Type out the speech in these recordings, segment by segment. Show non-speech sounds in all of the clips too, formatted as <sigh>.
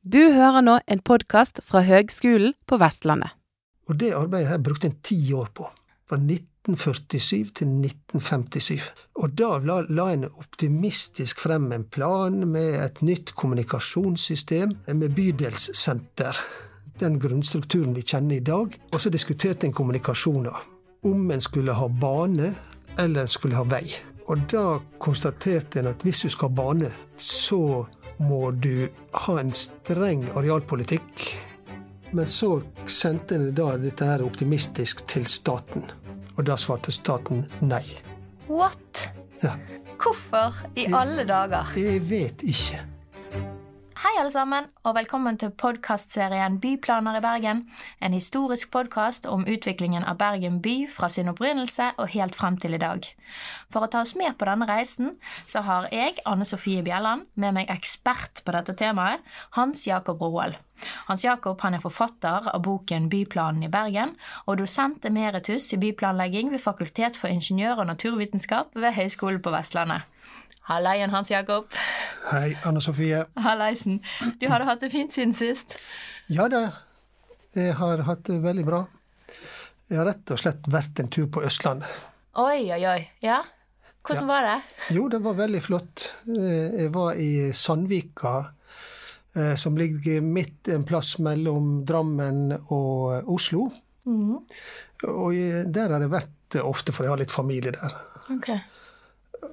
Du hører nå en podkast fra Høgskolen på Vestlandet. Og det arbeidet her brukte en ti år på. Fra 1947 til 1957. Og da la, la en optimistisk frem en plan med et nytt kommunikasjonssystem med bydelssenter. Den grunnstrukturen vi kjenner i dag. Og så diskuterte en kommunikasjoner. Om en skulle ha bane, eller en skulle ha vei. Og da konstaterte en at hvis du skal ha bane, så må du ha en streng arealpolitikk. Men så sendte en da dette her optimistisk til staten. Og da svarte staten nei. What? Ja. Hvorfor i alle dager? Jeg vet ikke. Hei, alle sammen, og velkommen til podkastserien Byplaner i Bergen. En historisk podkast om utviklingen av Bergen by fra sin opprinnelse og helt frem til i dag. For å ta oss med på denne reisen, så har jeg, Anne Sofie Bjelland, med meg ekspert på dette temaet, Hans Jakob Roald. Hans Jakob han er forfatter av boken Byplanen i Bergen, og dosent emeritus i byplanlegging ved Fakultet for ingeniør- og naturvitenskap ved Høgskolen på Vestlandet. Hallaien, Hans Jakob. Hei, Anne Sofie. Hallaisen. Du har hatt det fint siden sist? Ja da, jeg har hatt det veldig bra. Jeg har rett og slett vært en tur på Østlandet. Oi, oi, oi. Ja? Hvordan Ja. var det? Jo, det var veldig flott. Eh, Jeg var i Sandvika, eh, som ligger midt en plass mellom Drammen og Oslo. Og der har jeg vært ofte, for jeg har litt familie der. Ok.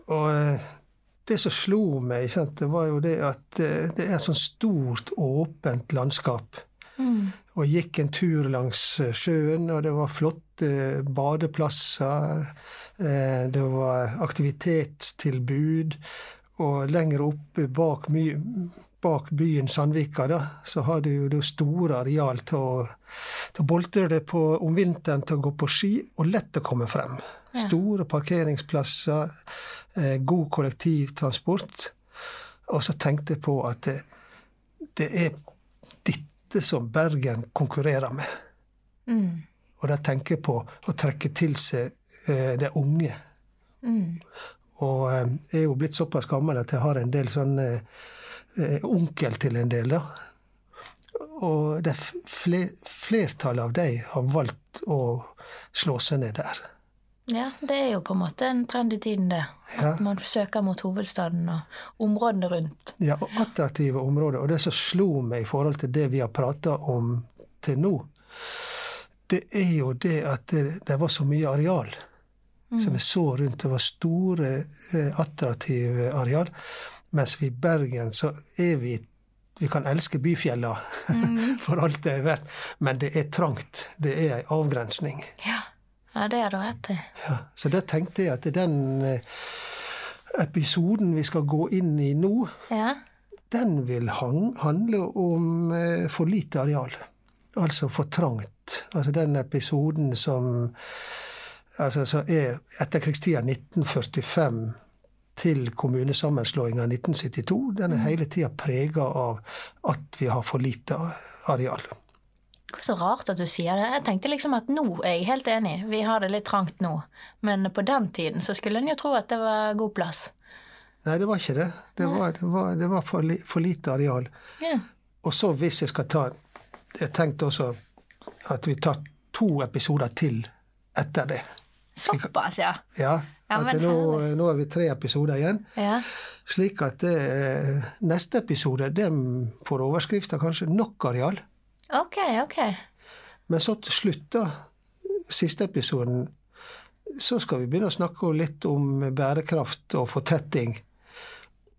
Og eh, det som slo meg, sant, det var jo det at eh, det er et sånt stort, åpent landskap. Og jeg gikk en tur langs eh, sjøen, og det var flotte badeplasser. eh, Det var aktivitetstilbud. Og lenger oppe bak, bak byen Sandvika, da, så har du jo store areal til å, til å boltre det på om vinteren til å gå på ski, og lett å komme frem. Store parkeringsplasser, eh, god kollektivtransport. Og så tenkte jeg på at det, det er dette som Bergen konkurrerer med. Og da tenker jeg på å trekke til seg eh, de unge. Og eh, jeg er jo blitt såpass gammel at jeg har en del sånn eh, eh, onkel til en del, da. Og det f- fle, flertallet av de har valgt å slå seg ned der. Ja, det er jo på en måte en trend i tiden, det. Ja. At man søker mot hovedstaden og områdene rundt. Ja, og attraktive områder. Og det som slo meg i forhold til det vi har prata om til nå, det er jo det at det, det var så mye areal som vi så rundt. Det var store, eh, attraktive areal. Mens vi i Bergen så er vi Vi kan elske byfjella <laughs> for alt det er verdt, men det er trangt. Det er ei avgrensning. Ja, ja det har du rett i. Ja, så da tenkte jeg at den eh, episoden vi skal gå inn i nå, Ja, den vil han, handle om eh, for lite areal. Altså for trangt. Altså den episoden som altså, så er etterkrigstida 1945 til kommunesammenslåinga 1972, den er hele tida prega av at vi har for lite areal. Det er så rart at du sier det. Jeg tenkte liksom at nå er jeg helt enig, vi har det litt trangt nå. Men på den tiden så skulle en jo tro at det var god plass. Nei, det var ikke det. Det var, det var, det var for, li, for lite areal. Ja. Og så hvis jeg skal ta Jeg tenkte også at vi tar to episoder til etter det. Såpass, ja. Ja, Ja, men nå, nå er vi tre episoder igjen. Ja, Slik at det, neste episode den får overskrifta kanskje 'Nok areal'. Ok, ok. Men så til slutt, da, siste episoden, så skal vi begynne å snakke litt om bærekraft og fortetting.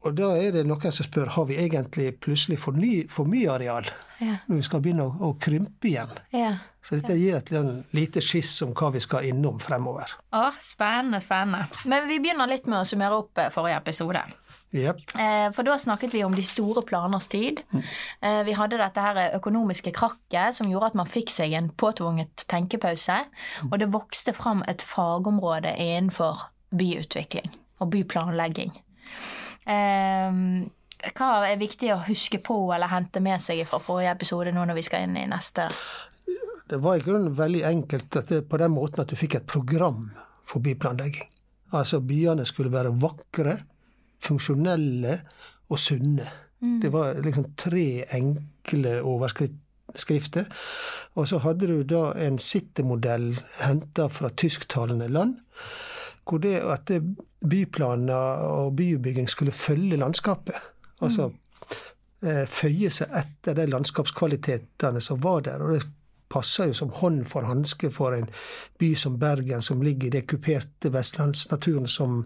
Og da er det noen som spør har vi egentlig plutselig for, ny, for mye areal Ja. når vi skal begynne å, å krympe igjen. Ja. Så dette gir et lite- skiss om hva vi skal innom fremover. Å, spennende, spennende. Men vi begynner litt med å summere opp eh, forrige episode. Jepp. Eh, For da snakket vi om de store planers tid. Eh, Vi hadde dette her økonomiske krakket som gjorde at man fikk seg en påtvunget tenkepause. Og det vokste fram et fagområde innenfor byutvikling og byplanlegging. Eh, Hva er viktig å huske på eller hente med seg fra forrige episode nå når vi skal inn i neste? Det var i grunnen veldig enkelt på den måten at du fikk et program for byplanlegging. Altså byene skulle være vakre, funksjonelle og sunne. Det var liksom tre enkle overskrifter. Og så hadde du da en sittemodell henta fra tysktalende land, hvor det at byplaner og byutbygging skulle følge landskapet. Altså mm. føye seg etter de landskapskvalitetene som var der. Og det passer jo som hånd for hanske for en by som Bergen, som ligger i det kuperte vestlandsnaturen som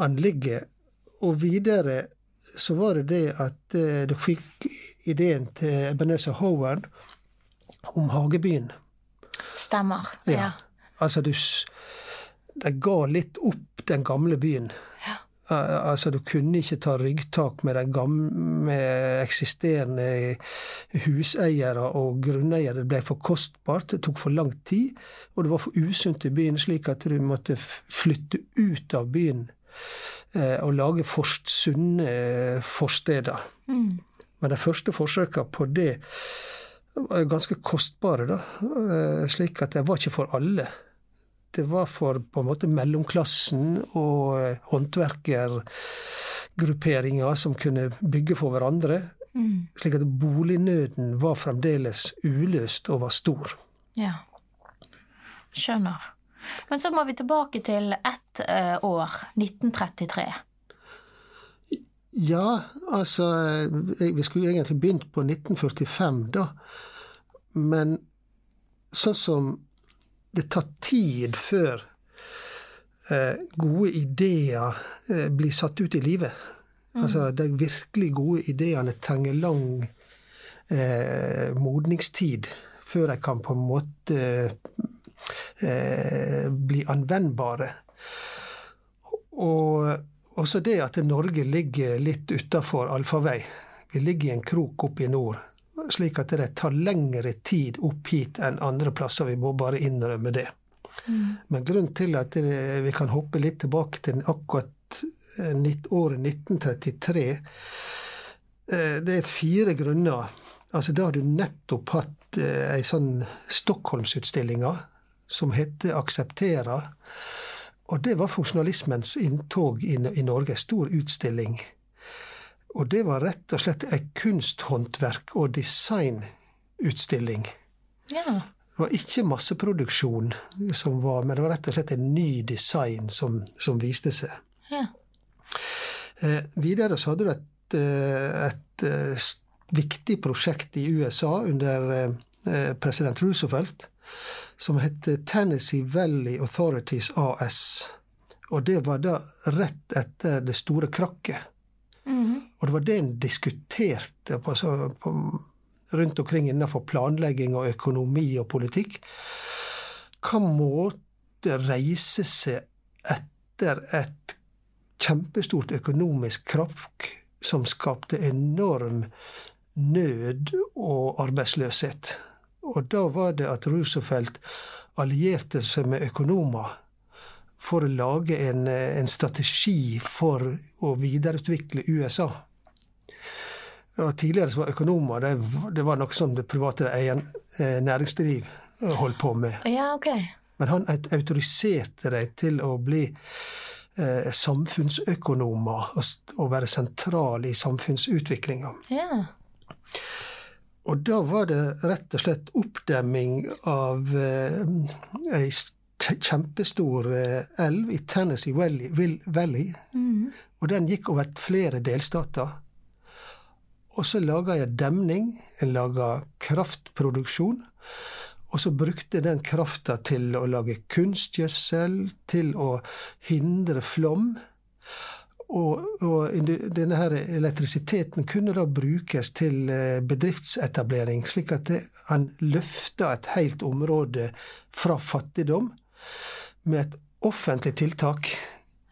han ligger. Og videre så var det det at eh, dere fikk ideen til Ebenezer Howard om Hagebyen. Stemmer. Ja. Altså, du, de ga litt opp den gamle byen. Ja. Altså, du kunne ikke ta ryggtak med gamle eksisterende huseiere og grunneiere. Det ble for kostbart, det tok for lang tid, og det var for usunt i byen, slik at du måtte flytte ut av byen eh, og lage forst, sunne forsteder. forsteder. Men de første forsøka på det var ganske kostbare, da. Eh, Slik at det var ikke for alle. Det var for på en måte mellomklassen og eh, håndverkergrupperinger som kunne bygge for hverandre. Slik at bolignøden var fremdeles uløst og var stor. ja. Skjønner. Men så må vi tilbake til ett eh, år, 1933. Ja, altså eh, Vi skulle egentlig begynt på 1945, da. Men sånn som det tar tid før eh, gode ideer eh, blir satt ut i livet. Altså, de virkelig gode ideene trenger lang eh, modningstid før de kan på en måte eh, bli anvendbare. Og også det at Norge ligger litt utafor allfarvei. Vi ligger i en krok oppe i nord. Slik at det tar lengre tid opp hit enn andre plasser. Vi må bare innrømme det. Men grunnen til at vi kan hoppe litt tilbake til akkurat eh, året 1933, eh, det er fire grunner. Altså, da har du nettopp hatt ei sånn Stockholmsutstillinga som heter Akseptera. Og det var funksjonalismens inntog i, i Norge. Stor utstilling. Og det var rett og slett ei kunsthåndverk- og designutstilling. Ja. Det var ikke masseproduksjon, som var, men det var rett og slett en ny design som, som viste seg. ja. Eh, videre så hadde du et, eh, et eh, viktig prosjekt i USA under eh, president Roosevelt som het Tennessee Valley Authorities AS. Og det var da rett etter det store krakket. Og det var det en diskuterte på, så, på, rundt omkring innenfor planlegging og økonomi og politikk. Hva måtte reise seg etter et kjempestort økonomisk krakk som skapte enorm nød og arbeidsløshet. Og da var det at Roosevelt allierte seg med økonomer for å lage en, en strategi for å videreutvikle USA. Og tidligere så var økonomer det, det var noe som det private egen eh, næringsliv eh, holdt på med. ja, ok. Men han autoriserte dem til å bli eh, samfunnsøkonomer og, og være sentral i samfunnsutviklinga. Ja. Og da var det rett og slett oppdemming av eh, ei kjempestor eh, elv i Tennessee Valley, Will- Valley. Og den gikk over flere delstater. Og så laga jeg demning, jeg laga kraftproduksjon. Og så brukte jeg den krafta til å lage kunstgjødsel, til å hindre flom. Og, og denne her elektrisiteten kunne da brukes til eh, bedriftsetablering, slik at han løfta et helt område fra fattigdom med et offentlig tiltak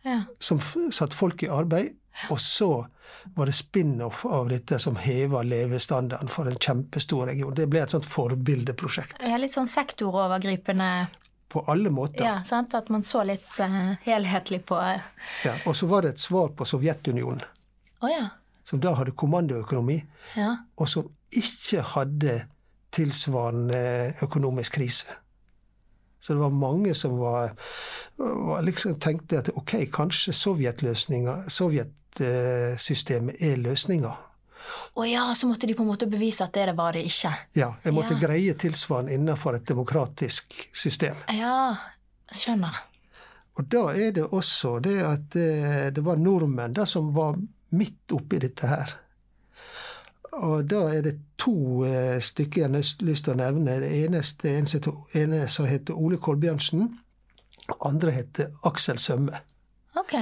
ja. som satte folk i arbeid. Og så var det spin-off av dette som heva levestandarden for en kjempestor region. Det ble et sånt forbildeprosjekt Ja, Litt sånn sektorovergripende, på alle måter. ja, sant? At man så litt uh, helhetlig på uh... Ja, og så var det et svar på Sovjetunionen, ja. som da hadde kommandoøkonomi, Ja. og som ikke hadde tilsvarende økonomisk krise. Så det var mange som var, var liksom tenkte at ok, kanskje sovjetløsninga, sovjetsystemet er løsninga. Å ja, så måtte de på en måte bevise at det, det var det ikke. Ja, Jeg måtte Ja. greie tilsvarende innenfor et demokratisk system. Ja, skjønner. Og da er det også det at eh, det var nordmenn da som var midt oppi dette her. Og da er det to eh, stykker jeg har lyst- til å nevne. Det eneste, en som ene som heter Ole Kolbjørnsen. Andre heter Aksel Sømme. Ok.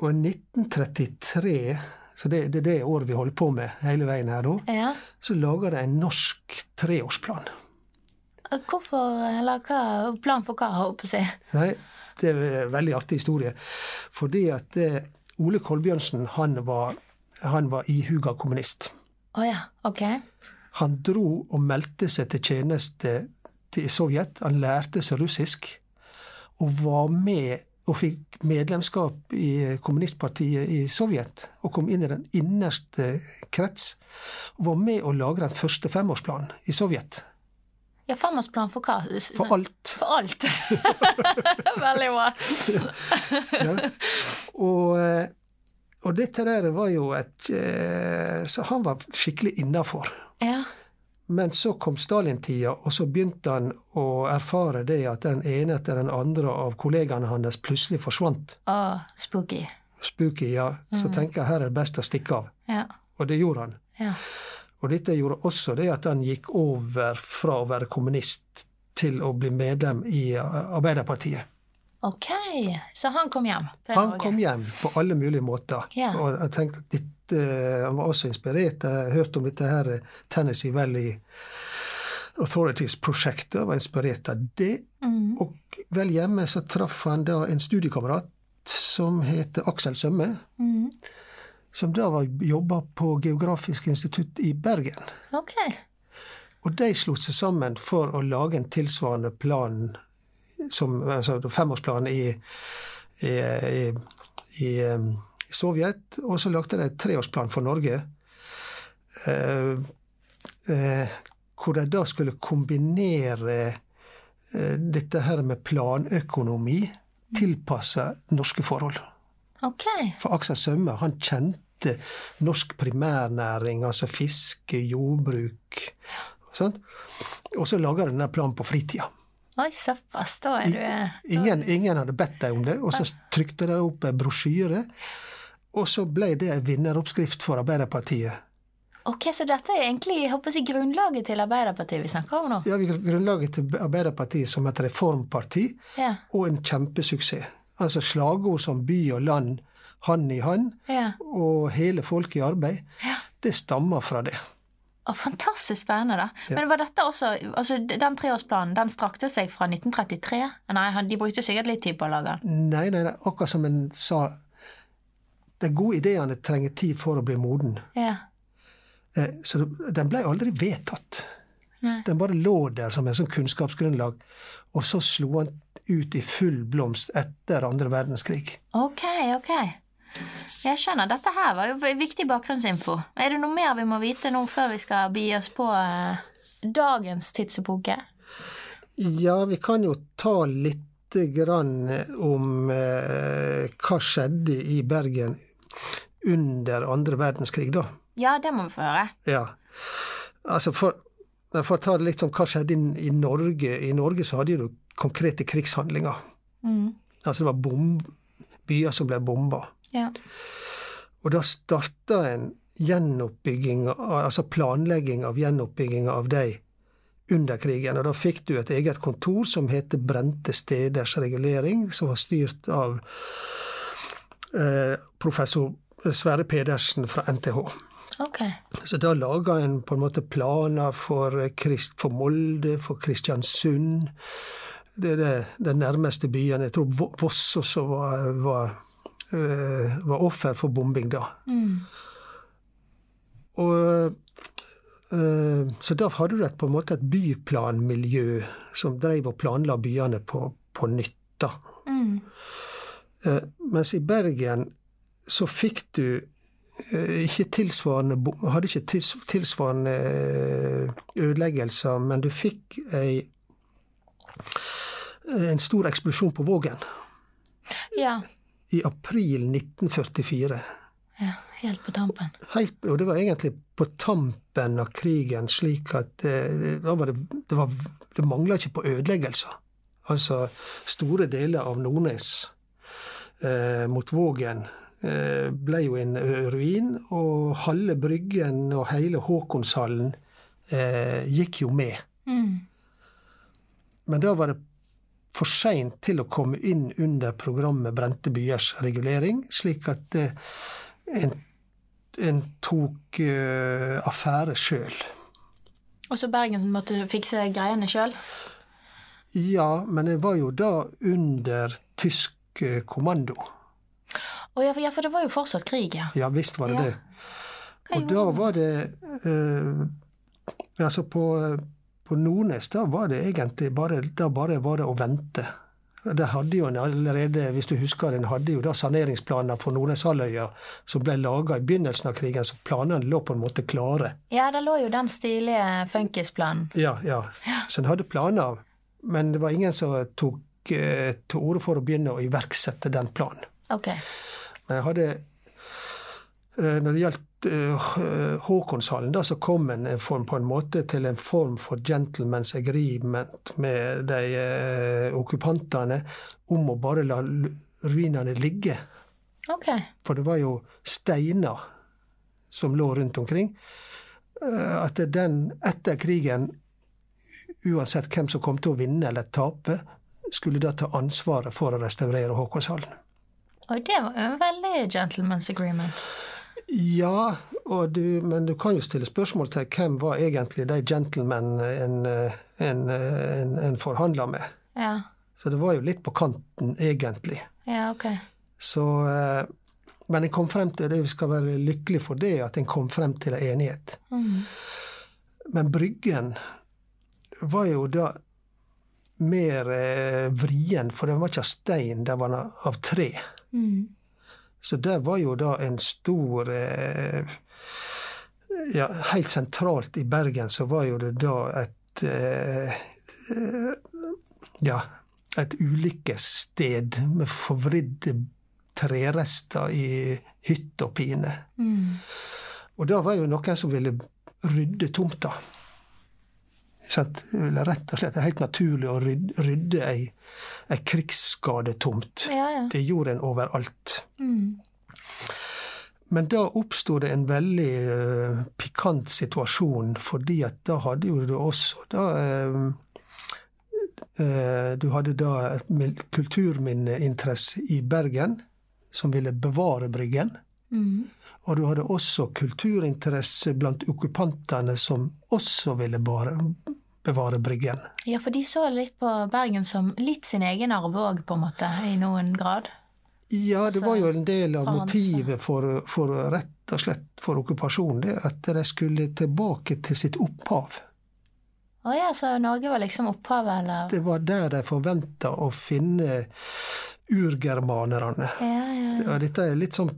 Og i 1933, så det, det er det året vi holder på med hele veien her nå, Ja. så lager de en norsk treårsplan. Hvorfor, eller hva, plan for hva, holdt på å si? Det er en veldig artig historie. Fordi at eh, Ole Kolbjørnsen, han var, han var ihuga kommunist. Å ja, ok. Han dro og meldte seg til tjeneste til Sovjet. Han lærte seg russisk. Og var med og fikk medlemskap i kommunistpartiet i Sovjet. Og kom inn i den innerste krets. Og var med å lage den første femårsplanen i Sovjet. Ja, femårsplan for hva? For alt. For alt. <laughs> Veldig bra. <laughs> Ja. Og, eh, og dette der var jo et eh, Så han var skikkelig innafor. Ja. Men så kom Stalin-tida, og så begynte han å erfare det at den ene etter den andre av kollegaene hans plutselig forsvant. Oh, spooky. Spooky, ja. Så tenker jeg her er det best å stikke av. Ja. Og det gjorde han. Ja. Og dette gjorde også det at han gikk over fra å være kommunist til å bli medlem i Arbeiderpartiet. Ok, så han kom hjem Han Norge? kom hjem på alle mulige måter. Ja. Og jeg tenkte at Han var også inspirert. Jeg hørte om dette her Tennessee Valley Authorities-prosjektet. Var inspirert av det. Mm. Og vel hjemme så traff han da en studiekamerat som heter Aksel Sømme. Mm. Som da var jobba på Geografisk institutt i Bergen. Ok. Og de slo seg sammen for å lage en tilsvarende plan, som, altså femårsplan i, i, i, i, i Sovjet. Og så lagde de et treårsplan for Norge. Eh, eh, hvor de da skulle kombinere eh, dette her med planøkonomi tilpassa norske forhold. Okay. For Aksel Sømme han kjente norsk primærnæring, altså fiske, jordbruk og. Og så laga de denne planen på fritida. Oi, såpass. Da er du Ingen, ingen hadde bedt dem om det, og så trykte de opp en brosjyre. Og så ble det en vinneroppskrift for Arbeiderpartiet. Ok, så dette er egentlig jeg håper grunnlaget til Arbeiderpartiet vi snakker om nå? Ja, Grunnlaget til Arbeiderpartiet som et reformparti, Ja. og en kjempesuksess. Altså slagord som by og land, hand i hand, ja. og hele folket i arbeid, det stammer fra det. Å, fantastisk spennende, da. Men var dette også altså Den treårsplanen den strakte seg fra 1933? Nei, de brukte sikkert litt tid på å lage den. Nei, nei, nei, akkurat som en sa De gode ideene trenger tid for å bli moden. Ja. Eh, Så den ble aldri vedtatt. Nei. Den bare lå der som en sånn kunnskapsgrunnlag. Og så slo han ut i full blomst etter andre verdenskrig. Ok, ok. Jeg skjønner. Dette her var jo viktig bakgrunnsinfo. Er det noe mer vi må vite nå før vi skal bi oss på eh, dagens tidsepoke? Ja, vi kan jo ta litt grann om eh, hva skjedde i Bergen under andre verdenskrig, da. Ja, det må vi få høre. Ja. Altså for, for å ta det litt som hva skjedde i, i Norge. I Norge så hadde du konkrete krigshandlinger. Mm. Altså det var bomb, byer som ble bomba. Ja. Og da starta en gjenoppbygging, altså planlegging av gjenoppbygging av de under krigen. Og da fikk du et eget kontor som heter Brente steders regulering, som var styrt av professor Sverre Pedersen fra NTH. Okay. Så da laga en på en måte planer for, Krist, for Molde, for Kristiansund. Det er det, de nærmeste byen. Jeg tror Voss også var, var, eh, var offer for bombing da. Mm. Og, eh, så da hadde du et, på en måte et byplanmiljø som drev og planla byene på, på nytt. da. Mm. Eh, mens i Bergen så fikk du eh, ikke tilsvarende Hadde ikke tilsvarende eh, ødeleggelser, men du fikk ei en stor eksplosjon på Vågen Ja. i april 1944. Ja, Helt på tampen. Helt, og det var egentlig på tampen av krigen, slik at eh, da var det, det, var, det mangla ikke på ødeleggelser. Altså store deler av Nordnes mot Vågen eh, ble jo en ruin, og halve Bryggen og hele Håkonshallen eh, gikk jo med. Mm. Men da var det for seint til å komme inn under programmet Brente byers regulering, slik at eh, en, en, tok uh, affære sjøl. Og så Bergen måtte fikse greiene sjøl? Ja, men jeg var jo da under tysk uh, kommando. Oh, ja, for, ja, det var jo fortsatt krig, ja. Ja visst var det Ja. det. Og da var det eh, Altså, på på Nordnes da var det egentlig bare, bare var det å vente. Det hadde jo en allerede, hvis du husker den hadde jo da saneringsplaner for Nordneshalvøya som ble laga i begynnelsen av krigen, så planene lå på en måte klare. Ja, det lå jo den stilige funkisplanen. Ja, ja. Så en hadde planer, men det var ingen som tok eh, til orde for å begynne å iverksette den planen. Okay. Men jeg hadde eh, Når det gjaldt eh, Håkonshallen, da så kom en form, på en måte til en form for gentleman's agreement med de eh, okkupantene om å bare la ruinene ligge. Okay. For det var jo steiner som lå rundt omkring. At den etter krigen, uansett hvem som kom til å vinne eller tape, skulle da ta ansvaret for å restaurere Håkonshallen. Og det var jo en veldig gentleman's agreement. Ja, du, men du kan jo stille spørsmål til hvem var egentlig de gentlemen en, en, en, en forhandla med. Ja. Så det var jo litt på kanten, egentlig. Ja, ok. Så, eh, men en kom frem til det, vi skal være lykkelige for det, at en kom frem til en enighet. Mm. Men Bryggen var jo da mer eh, vrien, for den var ikke av stein, den var av tre. Mm. Så det var jo da en stor eh, Ja, helt sentralt i Bergen så var jo det da et eh, Ja, et ulykkessted med forvridde trerester i hytt og pine. Mm. Og da var jo noen som ville rydde tomta. Ville rett og slett det er helt naturlig å rydde, rydde ei, ei krigsskadetomt. Ja, ja. Det gjorde en overalt. Mm. Men da oppsto det en veldig uh, pikant situasjon, fordi at da hadde jo du også da uh, uh, Du hadde da kulturminneinteresse i Bergen, som ville bevare Bryggen. Mm. Og du hadde også kulturinteresse blant okkupantene som også ville bare bevare Bryggen. Ja, for de så litt på Bergen som litt sin egen arv òg, på en måte, i noen grad. Ja, det var jo en del av motivet for, for rett og slett for okkupasjonen, det at de skulle tilbake til sitt opphav. Å ja, så Norge var liksom opphavet, eller? Det var der de forventa å finne urgermanerne. Ja, ja, ja. Dette er litt sånn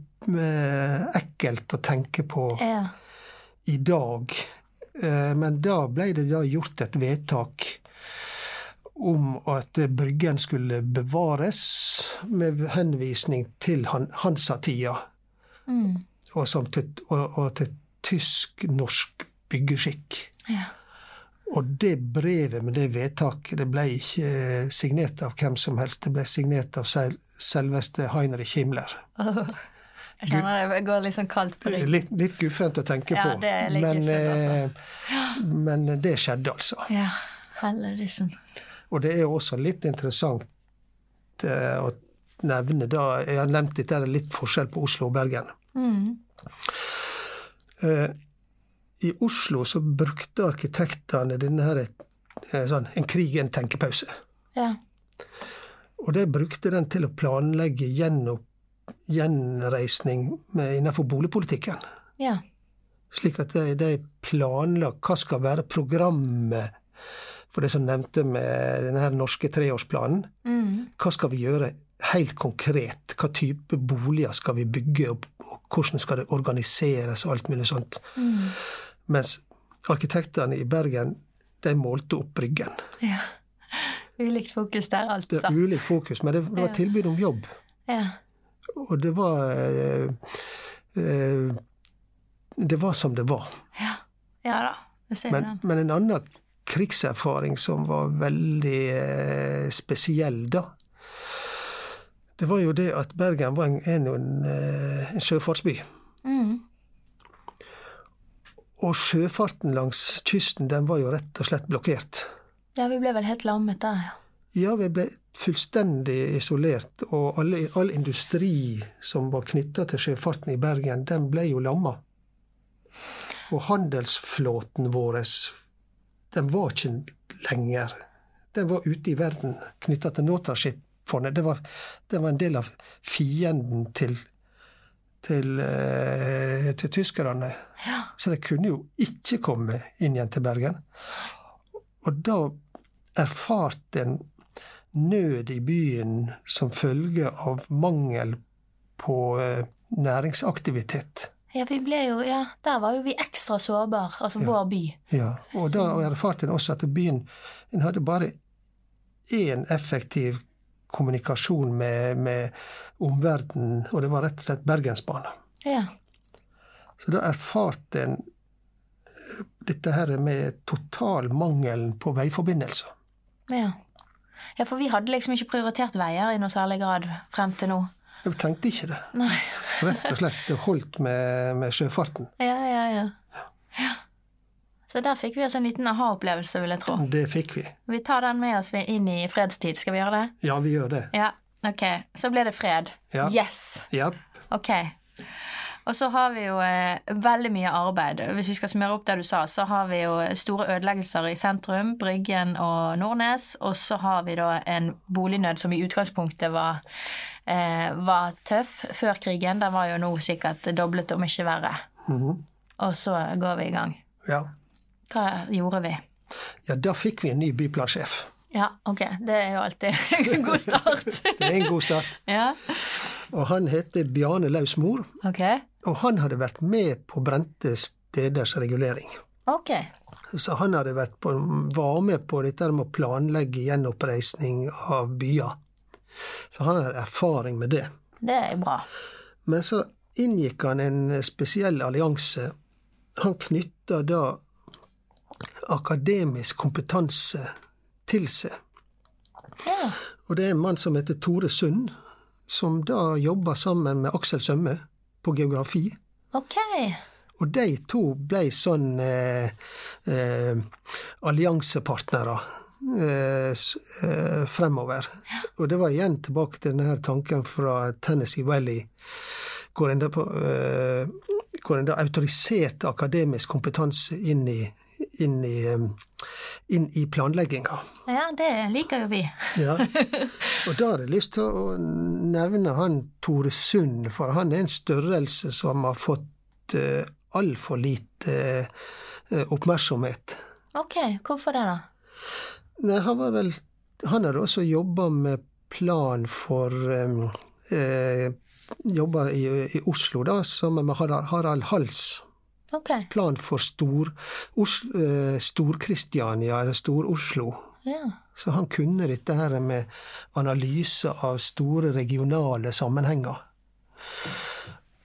ekkelt å tenke på ja. i dag. Eh, Men da ble det da gjort et vedtak om at Bryggen skulle bevares med henvisning til Hansa-tida, Mm. og, og, og til tysk-norsk byggeskikk. ja. Og det brevet med det vedtaket det ble ikke eh, signert av hvem som helst. Det ble signert av selveste Heinrich Himmler. Åh, Jeg kjenner det går litt sånn kaldt på ryggen. Litt, litt guffent å tenke Ja, på. men, guffent, altså. eh, men det skjedde altså. Ja, Hellerisen. Og det er jo også litt interessant eh, å nevne da Jeg har nevnt litt, det er litt forskjell på Oslo og Bergen. Mm. Eh, I Oslo så brukte arkitektene denne her, sånn, en krig, en tenkepause. Ja. Og det brukte den til å planlegge gjennom, gjenreisning innenfor boligpolitikken. Ja. Slik at de, de planla hva skal være programmet for det som nevnte med denne her norske treårsplanen. Mm. Hva skal vi gjøre helt konkret? Hva type boliger skal vi bygge, og, og hvordan skal det organiseres, og alt mulig sånt. Mm. Mens arkitektene i Bergen, de målte opp Bryggen. ja. <laughs> Ulikt fokus der, Det altså. er ulikt fokus, men det, det var tilbud om jobb. Ja. Og det var eh, eh, Det var som det var. Ja, ja da. Jeg ser Men, den. men en annen krigserfaring som var veldig eh, spesiell da, det var jo det at Bergen var en, en, en sjøfartsby. Mm. Og sjøfarten langs kysten den var jo rett og slett blokkert. Ja, vi ble vel helt lammet der, ja. Vi ble fullstendig isolert, og alle, all industri som var knytta til sjøfarten i Bergen, den ble jo lamma. Og handelsflåten vår, den var ikke lenger. Den var ute i verden, knytta til Nortraship-fondet. Det, var- det var en del av fienden til, til, eh, til tyskerne. Ja. Så de kunne jo ikke komme inn igjen til Bergen. Og da erfarte en nød i byen som følge av mangel på eh, næringsaktivitet. Ja, vi ble jo, ja, der var jo vi ekstra sårbare, altså vår by. Ja, og da erfarte en også at byen en hadde bare én effektiv kommunikasjon med, med omverdenen, og det var rett og slett Bergensbanen. Ja. Så da erfarte en eh, dette her med total mangelen på veiforbindelser. ja. Ja, for vi hadde liksom ikke prioritert veier i noe særlig grad frem til nå. Vi trengte ikke det. Nei. Rett og slett det holdt med, med sjøfarten. Ja, ja, ja. ja. Så der fikk vi oss en liten aha-opplevelse, vil jeg tro. Det fikk vi. Vi tar den med oss inn i fredstid, skal vi gjøre det? Ja, vi gjør det. Ja, ok. Så ble det fred. Ja. Yes! Ja. Ok. Og så har vi jo eh, veldig mye arbeid. Hvis vi skal smøre opp det du sa, så har vi jo store ødeleggelser i sentrum, Bryggen og Nordnes. Og så har vi da en bolignød som i utgangspunktet var, eh, var tøff før krigen. Den var jo nå sikkert doblet, om ikke verre. Mhm. Og så går vi i gang. ja. Hva gjorde vi? Ja, da fikk vi en ny byplansjef. Ja, ok. Det er jo alltid en god start. <laughs> Det er en god start. ja. Og han heter Bjarne Lausmor, Ok. Og han hadde vært med på brente steders regulering. Ok. Så han hadde vært på, var med på dette med å planlegge gjenoppreisning av byer. Så han hadde erfaring med det. Det er bra. Men så inngikk han en spesiell allianse. Han knytta da akademisk kompetanse til seg. Ja. Og det er en mann som heter Tore Sund, som da jobba sammen med Aksel Sømme på geografi. Ok. Og de to ble sånn eh, eh, alliansepartnere eh, eh, fremover. Og det var igjen tilbake til denne tanken fra Tennessee Valley, hvor en på, eh, hvor en da autoriserte akademisk kompetanse inn i, inn i, eh, inn i planlegginga. Ja, det liker jo vi. Ja. <laughs> Og da har jeg lyst til å nevne han Tore Sund, for han er en størrelse som har fått uh, altfor lite uh, oppmerksomhet. Ok, hvorfor det, da? Nei, han var vel Han hadde også jobba med plan for um, eh, Jobba i, i Oslo, da, sammen med Harald, Hals. Ok. Plan for Stor-Kristiania, eh, Stor-Kristiania, eller Stor-Oslo. Ja. Så han kunne dette her med analyse av store regionale sammenhenger.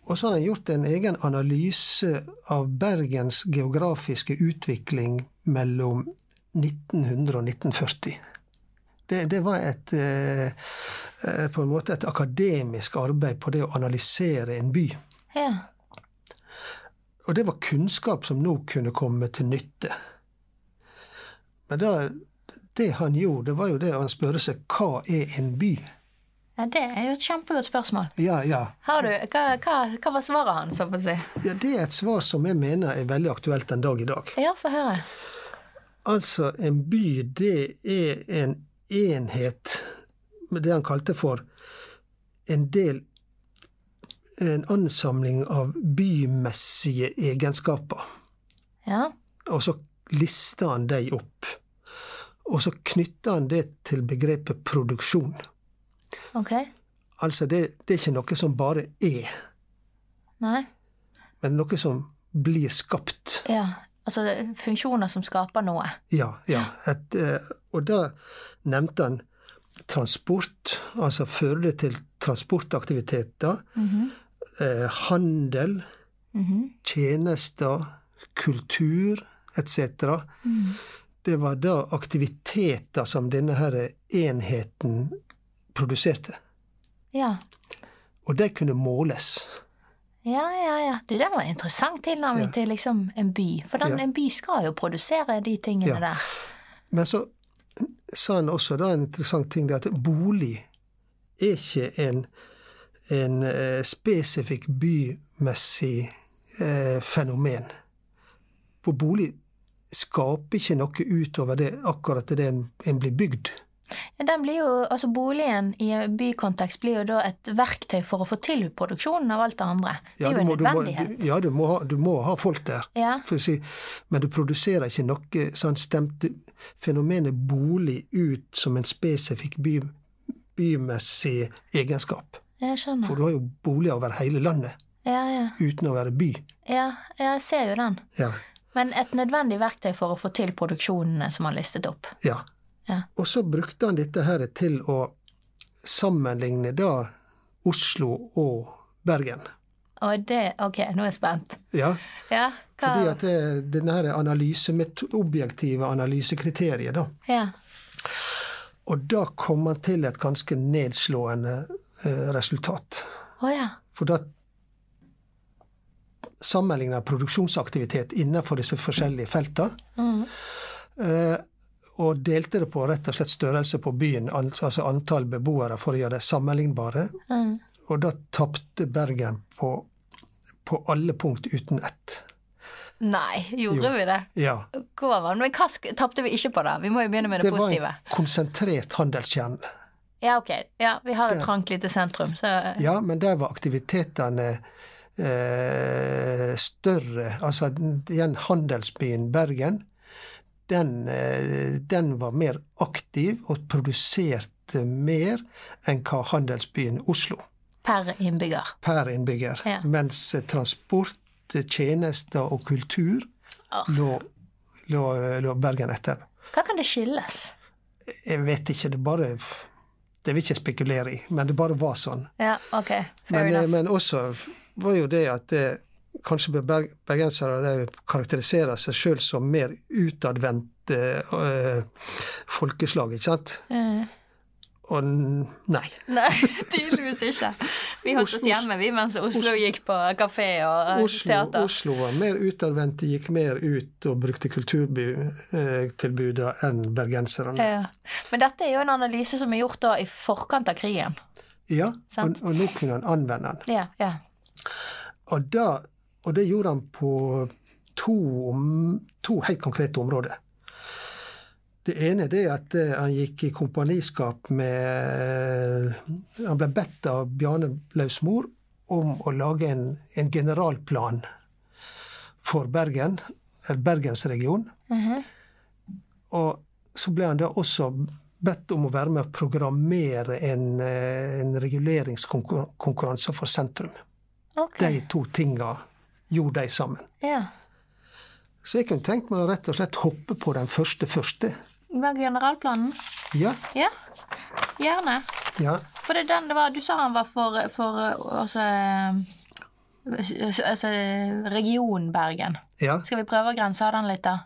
Og så har han gjort en egen analyse av Bergens geografiske utvikling mellom 1900 og 1940. Det, det var et, eh, på en måte et akademisk arbeid på det å analysere en by. Ja. Og det var kunnskap som nå kunne komme til nytte. Men da, det han gjorde, det var jo det å spørre seg hva er en by? ja, det er jo et kjempegodt spørsmål. Ja, ja. Har du, hva, hva, hva var svaret hans, så å si? ja. Det er et svar som jeg mener er veldig aktuelt den dag i dag. Ja, få høre. Altså, en by, det er en enhet med det han kalte for en del En ansamling av bymessige egenskaper. Ja. Og så lister han de opp. Og så knytter han det til begrepet produksjon. Ok. Altså, det, det er ikke noe som bare er, Nei. men noe som blir skapt. Ja. Altså funksjoner som skaper noe. Ja, ja. Et, eh, og da nevnte han transport, altså føre det til transportaktiviteter. eh, handel, tjenester, kultur etc. Det var da aktiviteter som denne her enheten produserte. Ja. Og de kunne måles. Ja, ja, ja. Du, det var en interessant tilnærming Ja. til liksom en by. For den, Ja. en by skal jo produsere de tingene Ja. der. Men så sa han også da en interessant ting, det at bolig er ikke en, en eh, spesifikk bymessig eh, fenomen. For bolig skaper ikke noe utover det akkurat det en, en blir bygd. Den blir jo, altså Boligen i bykontekst blir jo da et verktøy for å få til produksjonen av alt det andre. Det er jo en må, du må, nødvendighet. ja, du må, ha, du må ha folk der. Ja. Si, men du produserer ikke noe sånn stemte fenomenet bolig ut som en spesifikk by, bymessig egenskap. Jeg skjønner. For du har jo boliger over hele landet Ja, ja. uten å være by. ja, jeg ser jo den. Ja. Men et nødvendig verktøy for å få til produksjonene som han listet opp. ja. Ja. Og så brukte han dette her til å sammenligne da Oslo og Bergen. Og det Ok, nå er jeg spent. Ja, Ja, fordi at det, denne her analysemet- objektive analysekriteriet, da. Ja. Og da kom han til et ganske nedslående eh, resultat. Oh, ja. For da sammenligna produksjonsaktivitet innenfor disse forskjellige felta. Eh, og delte det på rett og slett størrelse på byen, altså antall beboere, for å gjøre det sammenlignbare. Mm. Og da tapte Bergen på, på alle punkt uten ett. Nei, gjorde Jo. vi det? Ja. Gåvan. Men hva tapte vi ikke på, da? Vi må jo begynne med det, Det var en konsentrert handelskjerne. Ja, ok. Ja, vi har et Det- trangt lite sentrum, så Ja, men der var aktivitetene eh, større. Altså igjen handelsbyen Bergen, den, eh, den var mer aktiv og produserte mer enn hva handelsbyen Oslo per innbygger. per innbygger. Ja. Mens eh, transport, eh, tjenester og kultur oh. lå, lå, lå Bergen etter. Hva kan det skilles? Jeg vet ikke, det bare Det vil jeg ikke spekulere i, men det bare var sånn. Ja, ok. Fair Men, enough. men også var jo det at det, kanskje bergensere karakteriserer seg sjøl som mer utadvendte øh, folkeslag, ikke sant? Eh, Og nei. <laughs> Nei, tydeligvis ikke. Vi holdt oss hjemme, vi, mens Oslo gikk på kafé og eh, Oslo, teater. Oslo var mer utadvendte, gikk mer ut og brukte kulturtilbudet enn bergenserne. Ja. Men dette er jo en analyse som er gjort da i forkant av krigen. Ja, og, og nå kunne han anvende den. Ja, ja. Og, da, og det gjorde han på to, to helt konkrete områder. Det ene er at eh, han gikk i kompaniskap med Han ble bedt av Bjarne Lausmor om å lage en, en generalplan for Bergen, Bergensregionen. Mhm. Og så ble han da også bedt om å være med å programmere en, eh, en reguleringskonkurranse for sentrum. Okay. De to tinga gjorde de sammen. Ja. Så jeg kunne tenkt meg å rett og slett hoppe på den første første. Var generalplanen? Ja, Ja, gjerne. ja. For det er den det var Du sa han var for, for altså, altså region Bergen. ja. Skal vi prøve å grense den litt, da?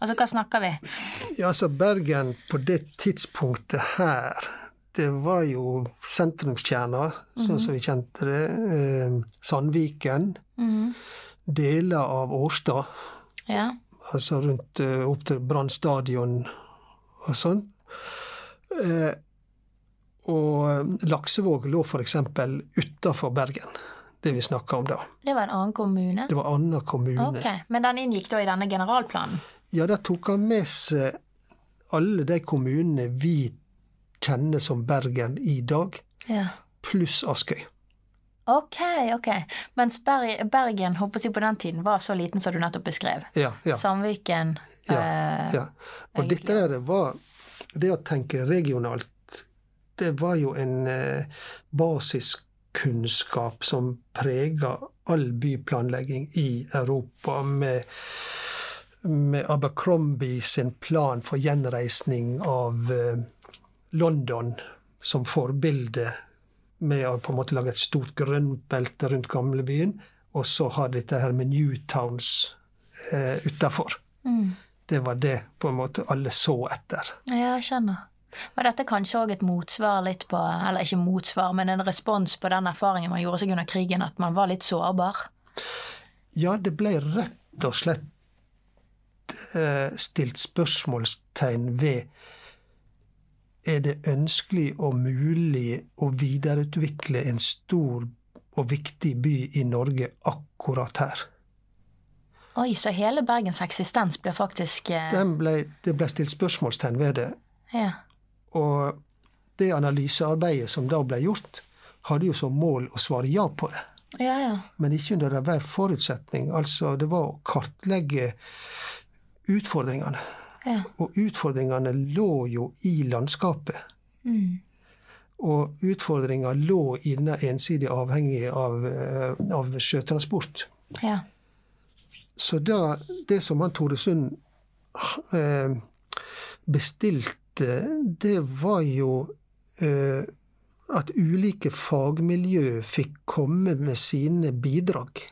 Altså, hva snakker vi? Ja, altså Bergen på det tidspunktet her, det var jo sentrumskjerner, sånn som vi kjente det. Eh, Sandviken, Mhm. deler av Årstad, Ja. altså rundt eh, opp til Brann stadion og sånn. Eh, og Laksevåg lå f.eks. utafor Bergen, det vi snakka om da. Det var en annen kommune? Det var annen kommune. Ok, Men den inngikk da i denne generalplanen? Ja, der tok han med seg alle de kommunene vi kjenner som Bergen i dag, Ja. pluss Askøy. Ok, ok. Mens Bergen håper jeg, på den tiden var så liten som du nettopp beskrev. Ja, ja, Samviken ja, eh, ja. Og egentlig. dette der var Det å tenke regionalt, det var jo en eh, basiskunnskap som prega all byplanlegging i Europa, med med Abercrombie sin plan for gjenreisning av eh, London som forbilde med å på en måte lage et stort grønnbelte rundt gamlebyen, og så ha dette her med Newtowns eh, utafor. Mm. Det var det på en måte alle så etter. Ja, jeg skjønner. Var dette kanskje òg et motsvar litt på Eller ikke motsvar, men en respons på den erfaringen man gjorde seg under krigen, at man var litt sårbar? Ja, det ble rett og slett eh, stilt spørsmålstegn ved er det ønskelig og mulig å videreutvikle en stor og viktig by i Norge akkurat her. Oi, så hele Bergens eksistens ble faktisk eh, Den ble, det ble stilt spørsmålstegn ved det. Ja. Og det analysearbeidet som da ble gjort, hadde jo som mål å svare ja på det. Ja, ja. Men ikke under enhver forutsetning. Altså, det var å kartlegge utfordringene. Ja. Og utfordringene lå jo i landskapet. Mm. Og utfordringa lå inne ensidig avhengig av, eh, av sjøtransport. ja. Så da, det som han Tore Sund eh, bestilte, det var jo eh, at ulike fagmiljø fikk komme med sine bidrag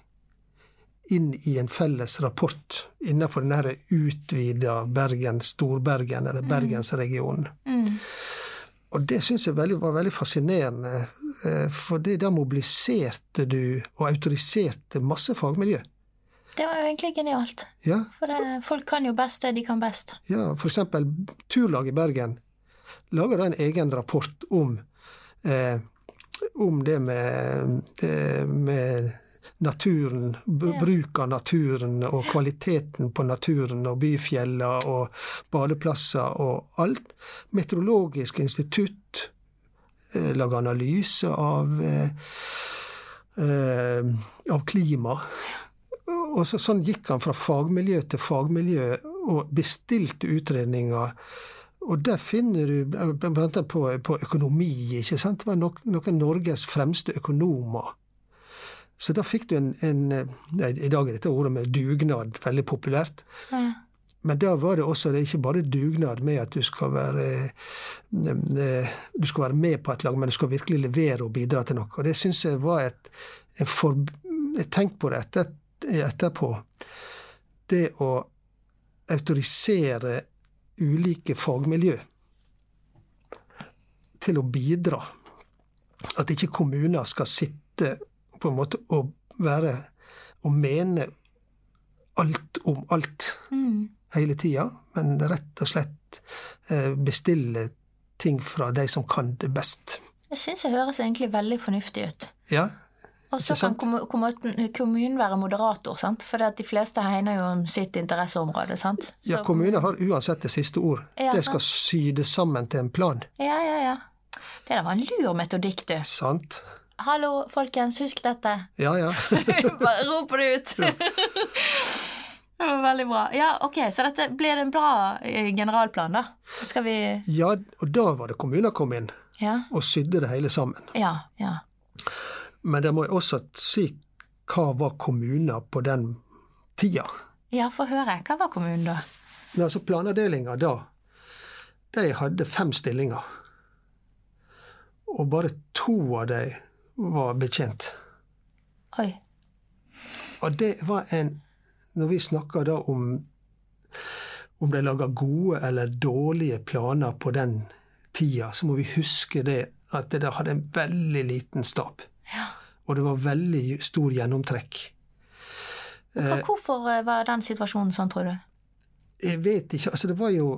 inn i en felles rapport innenfor denne utvida Bergen, Storbergen, eller Bergensregionen. Mm. Og det syns jeg var veldig fascinerende, eh, for det der mobiliserte du og autoriserte masse fagmiljø. Det var jo egentlig genialt. Ja, For det, folk kan jo best det de kan best. ja for eksempel Turlaget i Bergen lager da en egen rapport om eh, om det med, eh, med naturen, bruk av naturen og kvaliteten på naturen og byfjella og badeplasser og alt. Meteorologisk institutt eh, lager analyse av, eh, av klima. Og så, sånn gikk han fra fagmiljø til fagmiljø og bestilte utredninger. Og der finner du bl.a. på, på økonomi. ikke sant? Det var nok, noen av Norges fremste økonomer. Så da fikk du en, en nei, I dag er dette ordet med dugnad veldig populært. Ja. Men da var det også det er ikke bare dugnad med at du skal være eh, du skal være med på et lag, men du skal virkelig levere og bidra til noe. Og det syns jeg var et, et for, Tenk på det etter, etterpå. Det å autorisere ulike fagmiljø til å bidra. At ikke kommuner skal sitte på en måte og være og mene alt om alt Mm. hele tida, men rett og slett eh, bestille ting fra de som kan det best. Jeg syns det høres egentlig veldig fornuftig ut. Ja, Og så kan kommunen være moderator, sant? for de fleste hegner jo om sitt interesseområde. sant? ja kommunen har uansett det siste ord. Ja, Det skal sant. sy det sammen til en plan. Ja, ja, ja. Det der var en lur metodikk, du. Sant? Hallo, folkens, husk dette. Ja, ja. <laughs> Bare roper det ut. <laughs> det var veldig bra. Ja, ok, Så dette blir en bra eh, generalplan, da? Skal vi ja, og da var det kommuner kom inn Ja, og sydde det hele sammen. ja, ja. Men det må jeg også si hva var kommuner på den tida. Ja, få høre. Hva var kommunen da? Altså Planavdelinga da, de hadde fem stillinger. Og bare to av dem var betjent. Oi. Og det var en Når vi snakker da om om de lager gode eller dårlige planer på den tida, så må vi huske det at det hadde en veldig liten stab. Ja. Og det var veldig stor gjennomtrekk. Hva- Hvorfor eh, var den situasjonen sånn, tror du? Jeg vet ikke, altså det var jo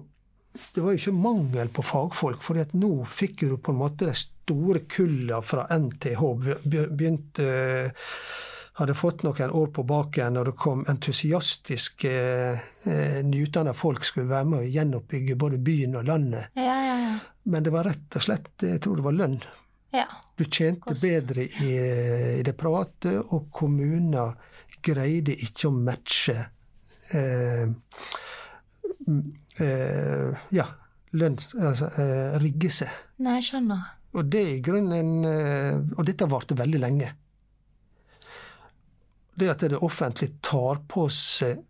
det var jo ikke mangel på fagfolk, for nå fikk du på en måte de store kulla fra NTH be- begynte hadde fått noen år på baken, og det kom entusiastiske eh, nyutdanna folk skulle være med å gjenoppbygge både byen og landet. Ja, ja, ja. Men det var rett og slett jeg tror det var lønn. Ja. Du tjente Kost. bedre i, i det private, og kommuner greide ikke å matche eh, eh, ja, lønns, Altså eh, rigge seg. Nei, jeg skjønner. Og det er i grunnen eh, Og dette varte veldig lenge. Det at det offentlige tar på seg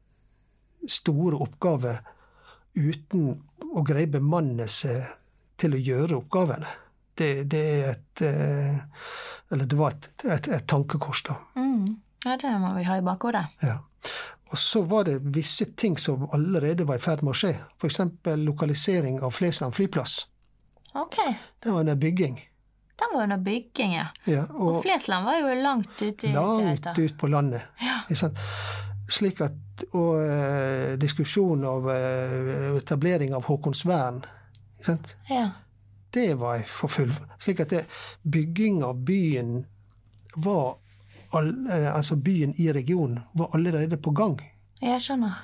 store oppgaver uten å greie bemanne seg til å gjøre oppgavene, det, det er et eh, Eller det var et, et, et tankekors, da. Mm. Ja, det må vi ha i bakhodet. Ja. Og så var det visse ting som allerede var i ferd med å skje. F.eks. lokalisering av Flesland flyplass. Ok. Det var under bygging. Den var under bygging, ja. Ja, Og Flesland var jo langt ute i langt ut på landet. Ja. Slik at, og eh, diskusjon av eh, etablering av Håkonsvern ikke sant? Ja. Det var for full. Slik at det, bygging av byen var all, eh, Altså byen i regionen var allerede på gang. Jeg skjønner.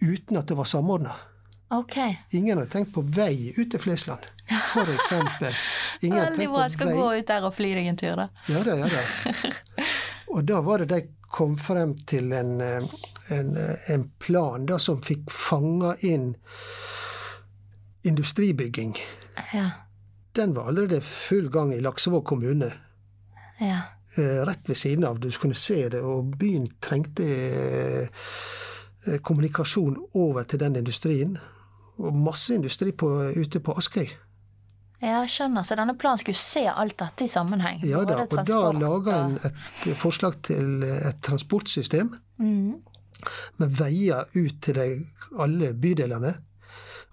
Uten at det var samordna. Ok. Ingen hadde tenkt på vei ut til Flesland, for eksempel. <laughs> Ingen Veldig bra. på Jeg skal vei- gå ut der og fly deg en tur, da. Ja da, ja da. <laughs> Og da var det de kom frem til en, eh, en, eh, en plan da som fikk fanga inn industribygging. Ja. Den var allerede full gang i Laksevåg kommune. Ja. eh, Rett ved siden av. Du kunne se det, og byen trengte eh, kommunikasjon over til den industrien. Og masse industri på, ute på Askøy. Jeg skjønner. Så denne planen skulle se alt dette i sammenheng? Ja da, og da laga en et forslag til et transportsystem mm. med veier ut til de, alle bydelene.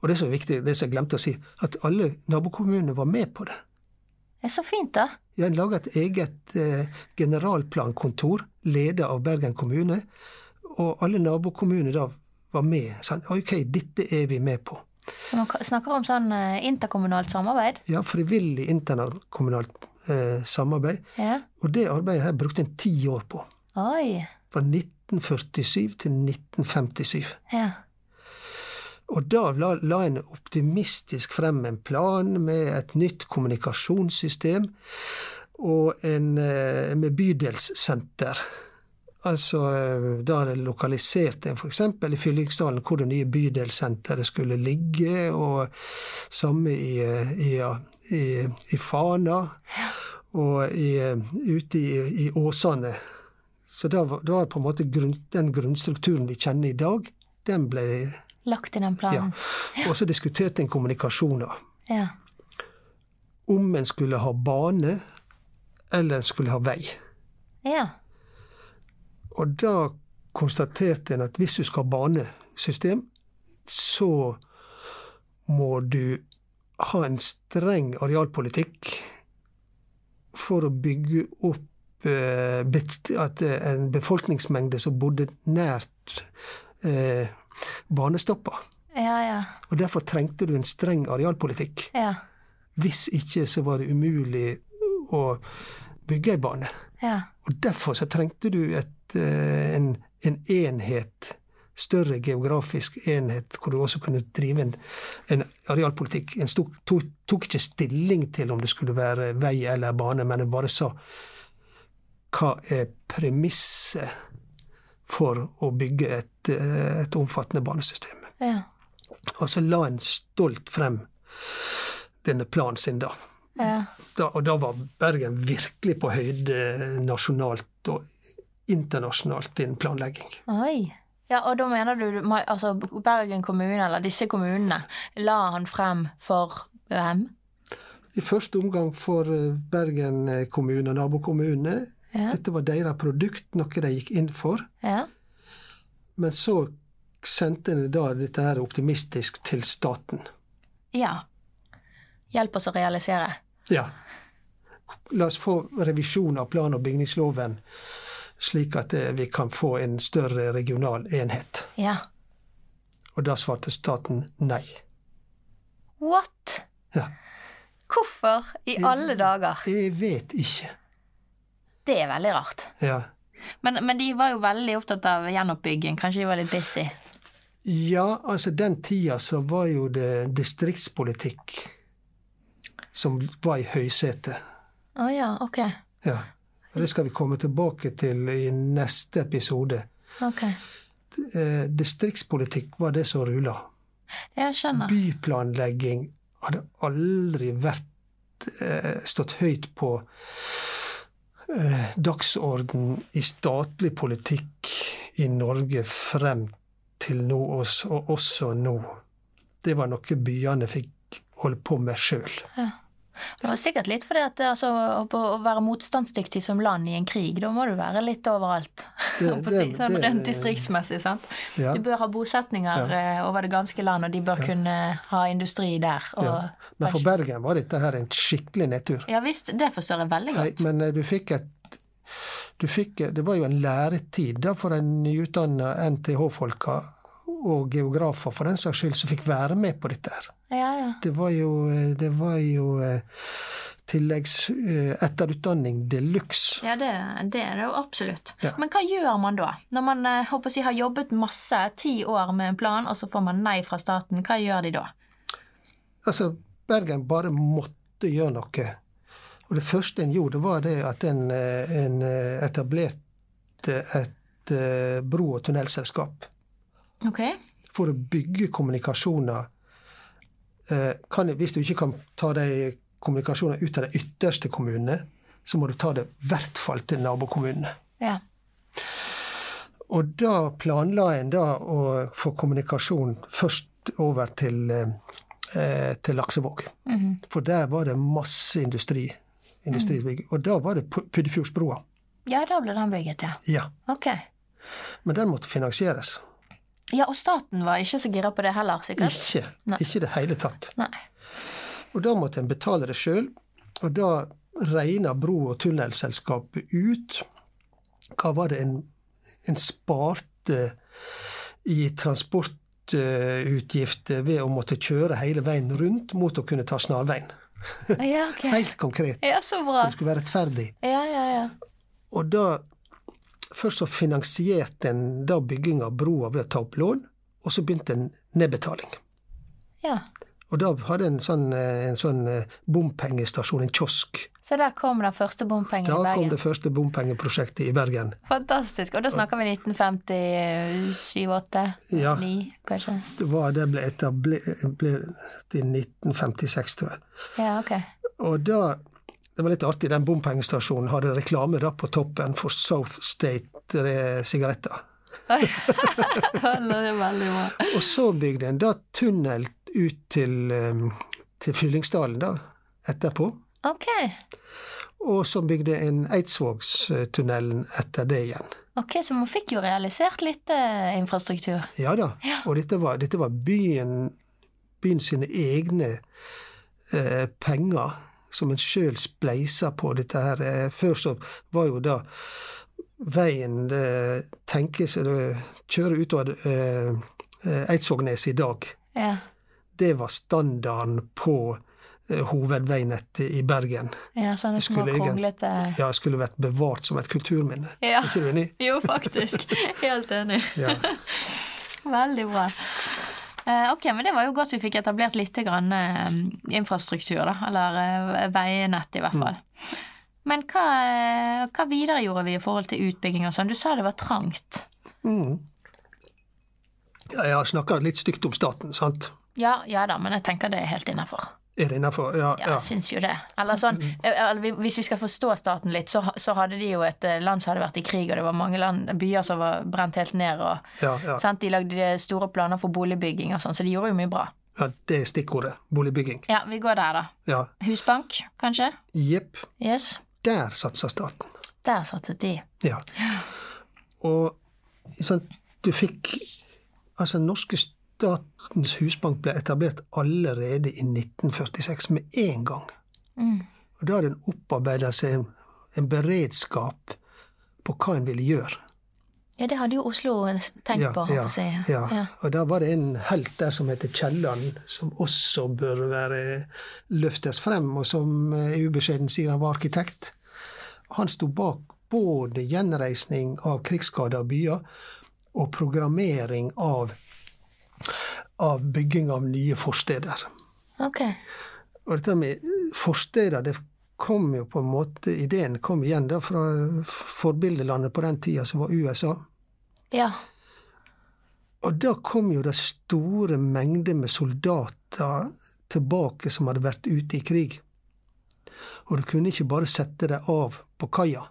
Og det er viktig, det som jeg glemte å si, at alle nabokommunene var med på det. Det er så fint, da. Ja, En laga et eget eh, generalplankontor, ledet av Bergen kommune, og alle nabokommuner da var med. Sånn, ok, dette er vi med på. Så man snakker om sånn eh, interkommunalt samarbeid? Ja, frivillig interkommunalt eh, samarbeid. Ja. Og det arbeidet her brukte en ti år på. Oi. Fra 1947 til 1957. Ja. Og da la, la en optimistisk frem en plan med et nytt kommunikasjonssystem og en, eh, med bydelssenter. Altså, eh, da er det lokalisert en f.eks. i Fyllingsdalen hvor det nye bydelssenteret skulle ligge, og samme i, eh, i, i, i Fana og ute i Åsane. Så da var, da var på en måte grunn, den grunnstrukturen vi kjenner i dag, den ble Lagt i den ja. Og så diskuterte en kommunikasjoner. Ja. Om en skulle ha bane, eller en skulle ha vei. Ja. Og da konstaterte en at hvis du skal ha banesystem, så må du ha en streng arealpolitikk for å bygge opp eh, at eh, en befolkningsmengde som bodde nært eh, banestopper. Ja, ja. Og derfor trengte du en streng arealpolitikk. Ja. Hvis ikke så var det umulig å bygge ei bane. Ja. Og derfor så trengte du et, eh, en, en enhet, større geografisk enhet, hvor du også kunne drive en, en arealpolitikk. En stok, tok, tok ikke stilling til om det skulle være vei eller bane, men en bare sa hva er premisset for å bygge et, eh, et omfattende banesystem. Ja. Og så la en stolt frem denne planen sin da. Ja. da. Og da var Bergen virkelig på høyde nasjonalt og internasjonalt innen planlegging. Oi. Ja, og da mener du altså Bergen kommune, eller disse kommunene, la han frem for hvem? I første omgang for eh, Bergen kommune og nabokommune. Ja. Dette var deres produkt, noe de gikk inn for. Ja. Men så sendte en da dette her optimistisk til staten. ja. Hjelp oss å realisere. Ja. La oss få revisjon av plan- og bygningsloven, slik at eh, vi kan få en større regional enhet. Ja. Og da svarte staten nei. What? Ja. Hvorfor i alle dager? Jeg vet ikke. Det er veldig rart. Ja. Men, men de var jo veldig opptatt av gjenoppbygging. Kanskje de var litt busy? Ja, altså den tida så var jo det distriktspolitikk som var i høysetet. Å ja, ok. Ja. Og det skal vi komme tilbake til i neste episode. Ok. Eh, distriktspolitikk var det som rula. Jeg skjønner. Byplanlegging hadde aldri vært eh, stått høyt på eh, dagsorden i statlig politikk i Norge frem til nå, og og også nå. Det var noe byene fikk holde på med sjøl. Ja. Det var sikkert litt fordi at altså, å være motstandsdyktig som land i en krig, da må du være litt overalt. Det, <laughs> det, sånn, rent distriktsmessig, sant. Ja. Du bør ha bosetninger Ja. eh, over det ganske land, og de bør kunne ha industri der. Og, Ja. Men for Bergen var dette her en skikkelig nedtur. Ja visst, det forstår jeg veldig Nei, godt. men eh, du fikk et du fikk, Det var jo en læretid da for en nyutdanna NTH-folka og geografer for den saks skyld som fikk være med på dette. her. Ja, ja. Det var jo, eh, det var jo eh, tilleggs eh, etterutdanning de luxe. Ja, det, det er det jo absolutt. Ja. Men hva gjør man da? Når man eh, håper å si, har jobbet masse, ti år med en plan, og så får man nei fra staten, hva gjør de da? Altså, Bergen bare måtte gjøre noe. Og det første en gjorde, var det at en, eh, en eh, etablerte et eh, bro- og tunnelselskap. Ok? For å bygge kommunikasjoner kan, Hvis du ikke kan ta de kommunikasjonene ut av de ytterste kommunene, så må du ta det i hvert fall til nabokommunene. Ja. Og da planla en da å få kommunikasjon først over til, eh, til Laksevåg. For der var det masse industri. industribygg. Og da var det Puddefjordsbrua. Ja, da ble den bygget, ja. Ja. Ok. Men den måtte finansieres. Ja, og staten var ikke så gira på det heller, sikkert? Ikke. Nei. Ikke i det hele tatt. Nei. Og da måtte en betale det sjøl. Og da regna bro- og tunnelselskapet ut hva var det en, en sparte i transportutgifter ved å måtte kjøre hele veien rundt mot å kunne ta snarveien. <laughs> Ja, ok. Helt konkret. Ja, så bra. For Det skulle være rettferdig. Ja, ja, ja. Og da Først så finansierte en da bygging av broa ved å ta opp lån, og så begynte en nedbetaling. Ja. Og da hadde en sånn, eh, en sånn eh, bompengestasjon, en kiosk. Så der kom den første bompengen Da i kom det første bompengeprosjektet i Bergen. Fantastisk. Og da snakker vi 1957, 8, Ja. 9, kanskje? Det, var, det ble etablert i 1956, tror jeg. Ja, ok. Og da Det var litt artig, den bompengestasjonen hadde reklame da på toppen for South State eh. <laughs> Det er veldig bra. Og så bygde en da tunnel ut til, eh, til Fyllingsdalen da, etterpå. Ok. Og så bygde en Eidsvågstunnelen etter det igjen. Ok, Så man fikk jo realisert litt eh, infrastruktur. Ja da. Og dette var, dette var byen, byen sine egne eh, penger som en sjøl spleisa på dette her. Eh, før så var jo da veien det tenkes å kjøre utover Eidsvågneset i dag. Ja. Det var standarden på eh, hovedveinettet i Bergen. ja sånne små Skulle egen- kronglete Ja, skulle vært bevart som et kulturminne. Ja. Er ikke du enig? Jo, faktisk. <laughs> Helt enig. Ja. <laughs> Veldig bra. Eh, ok, men Det var jo godt vi fikk etablert litt grann, eh, infrastruktur, da. Eller veinett, i hvert fall. Men hva, hva videre gjorde vi i forhold til utbygging og sånn? Du sa det var trangt. Mm. ja jeg har snakka litt stygt om staten, sant? Ja, ja da, men jeg tenker det er helt innafor. Er det innafor? Ja. Ja, jeg syns jo det. Eller sånn, eh, eller vi- Hvis vi skal forstå staten litt, så, så hadde de jo et eh, land som hadde vært i krig, og det var mange land, byer som var brent helt ned. og ja, ja. De lagde store planer for boligbygging og sånn, så de gjorde jo mye bra. ja det er stikkordet. Boligbygging. Ja, vi går der, da. Ja. Husbank, kanskje? Jepp. Yes. Der satser staten. Der satset de. Ja. Og sånn, du fikk Altså, norske Statens husbank ble etablert allerede i 1946 med en gang. Mm. Og da hadde en opparbeida seg en, en beredskap på hva en ville gjøre. Ja, det hadde jo Oslo tenkt på, ja, ja. Ja. Og da var det en helt der som heter Kielland, som også bør være løftes frem, og som eh, i ubeskjeden sier han var arkitekt. Han sto bak både gjenreisning av krigsskada byer og programmering av, av bygging av nye forsteder. Ok. Og dette med forsteder, det kom jo på en måte Ideen kom igjen da fra forbildelandet på den tida, som var USA. Ja. Og da kom jo det store mengder med soldater tilbake som hadde vært ute i krig. Og du kunne ikke bare sette deg av på kaia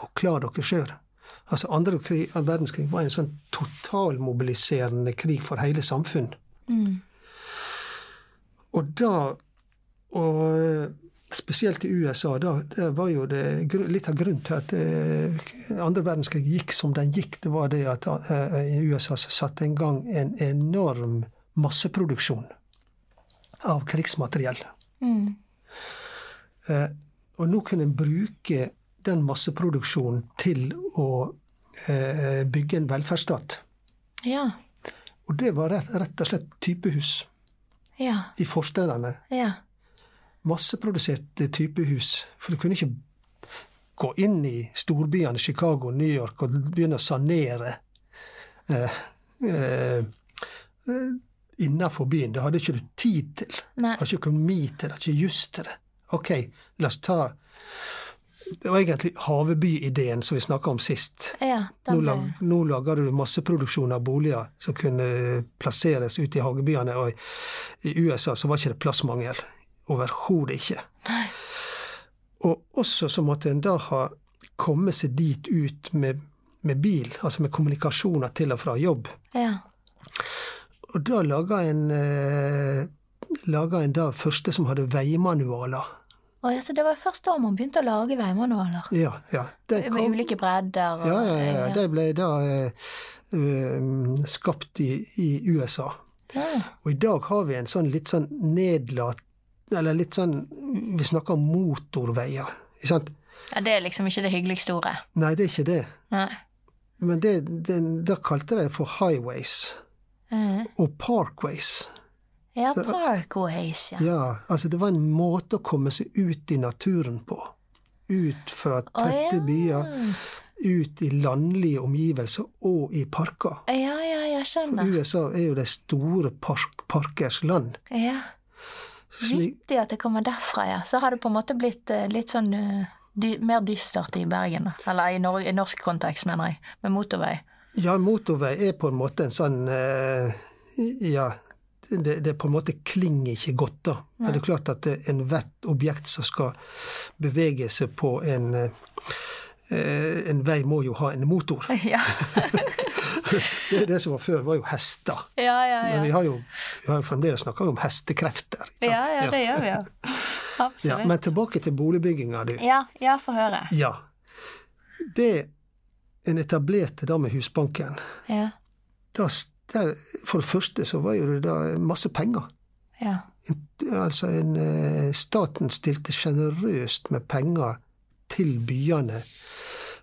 og klare dere sjøl. Altså, andre krig, verdenskrig var en sånn totalmobiliserende krig for hele samfunn. Mm. Og da Og spesielt i USA, da, det var jo det, litt av grunnen til at eh, andre verdenskrig gikk som den gikk, det var det at eh, i USA så satte en gang en enorm masseproduksjon av krigsmateriell. Mm. Eh, og nå kunne en bruke den masseproduksjonen til å eh, bygge en velferdsstat. Ja. Og det var rett, og slett typehus Ja. i forstedene. Ja. Masseproduserte typehus. For du kunne ikke gå inn i storbyene Chicago og New York og begynne å sanere eh, eh, innenfor byen. Det hadde ikke du tid til. Nei. Du hadde ikke økonomi til det, hadde ikke just til det. Ok, la oss ta Det var egentlig Haveby-ideen som vi snakka om sist. Ja. Nå, lag, nå lager du masseproduksjon av boliger som kunne plasseres ute i hagebyene. Og i USA så var ikke det plassmangel. Overhodet ikke. Nei. Og også så måtte en da ha kommet seg dit ut med, med bil, altså med kommunikasjoner til og fra jobb. Ja. Og da laga en eh, en da første som hadde veimanualer. Å, ja, så det var først da man begynte å lage veimanualer? Ja, ja. Det Med ulike bredder? Og, Ja, ja, ja. ja. De ble da eh, eh, skapt i, i USA. Ja. Og i dag har vi en sånn litt sånn nedlat... Eller litt sånn Vi snakker om motorveier. Ikke sant? ja, Det er liksom ikke det hyggeligste ordet. Nei, det er ikke det. Nei. Men det, det, da kalte de det for highways. Mhm. Og parkways. Ja, Parkways, ja. Ja, altså det var en måte å komme seg ut i naturen på. Ut fra tette ja. byer, ut i landlige omgivelser og i parker. Ja, ja, jeg skjønner. For USA er jo det store park parkers land. Ja. Vittig at det kommer derfra, ja. Så har det på en måte blitt eh, litt sånn eh, dy mer dystert i Bergen. Eller i, nor i norsk kontekst, mener jeg. Med motorvei. ja, motorvei er på en måte en sånn eh, Ja, det, det på en måte klinger ikke godt, da. Men det er klart at enhvert objekt som skal bevege seg på en eh, en vei må jo ha en motor. <laughs> ja. <laughs> Det, det som var før, var jo hester. ja, ja, Men vi har jo, vi har jo fremdeles snakka om hestekrefter. Ja, ja, det gjør vi, ja. <laughs> Ja, Absolutt. men tilbake til boligbygginga, du. Ja, ja, få høre. Ja. Det en etablerte da med Husbanken Ja. da, der, For det første så var jo det da masse penger. Ja. Altså en, eh, Staten stilte sjenerøst med penger til byene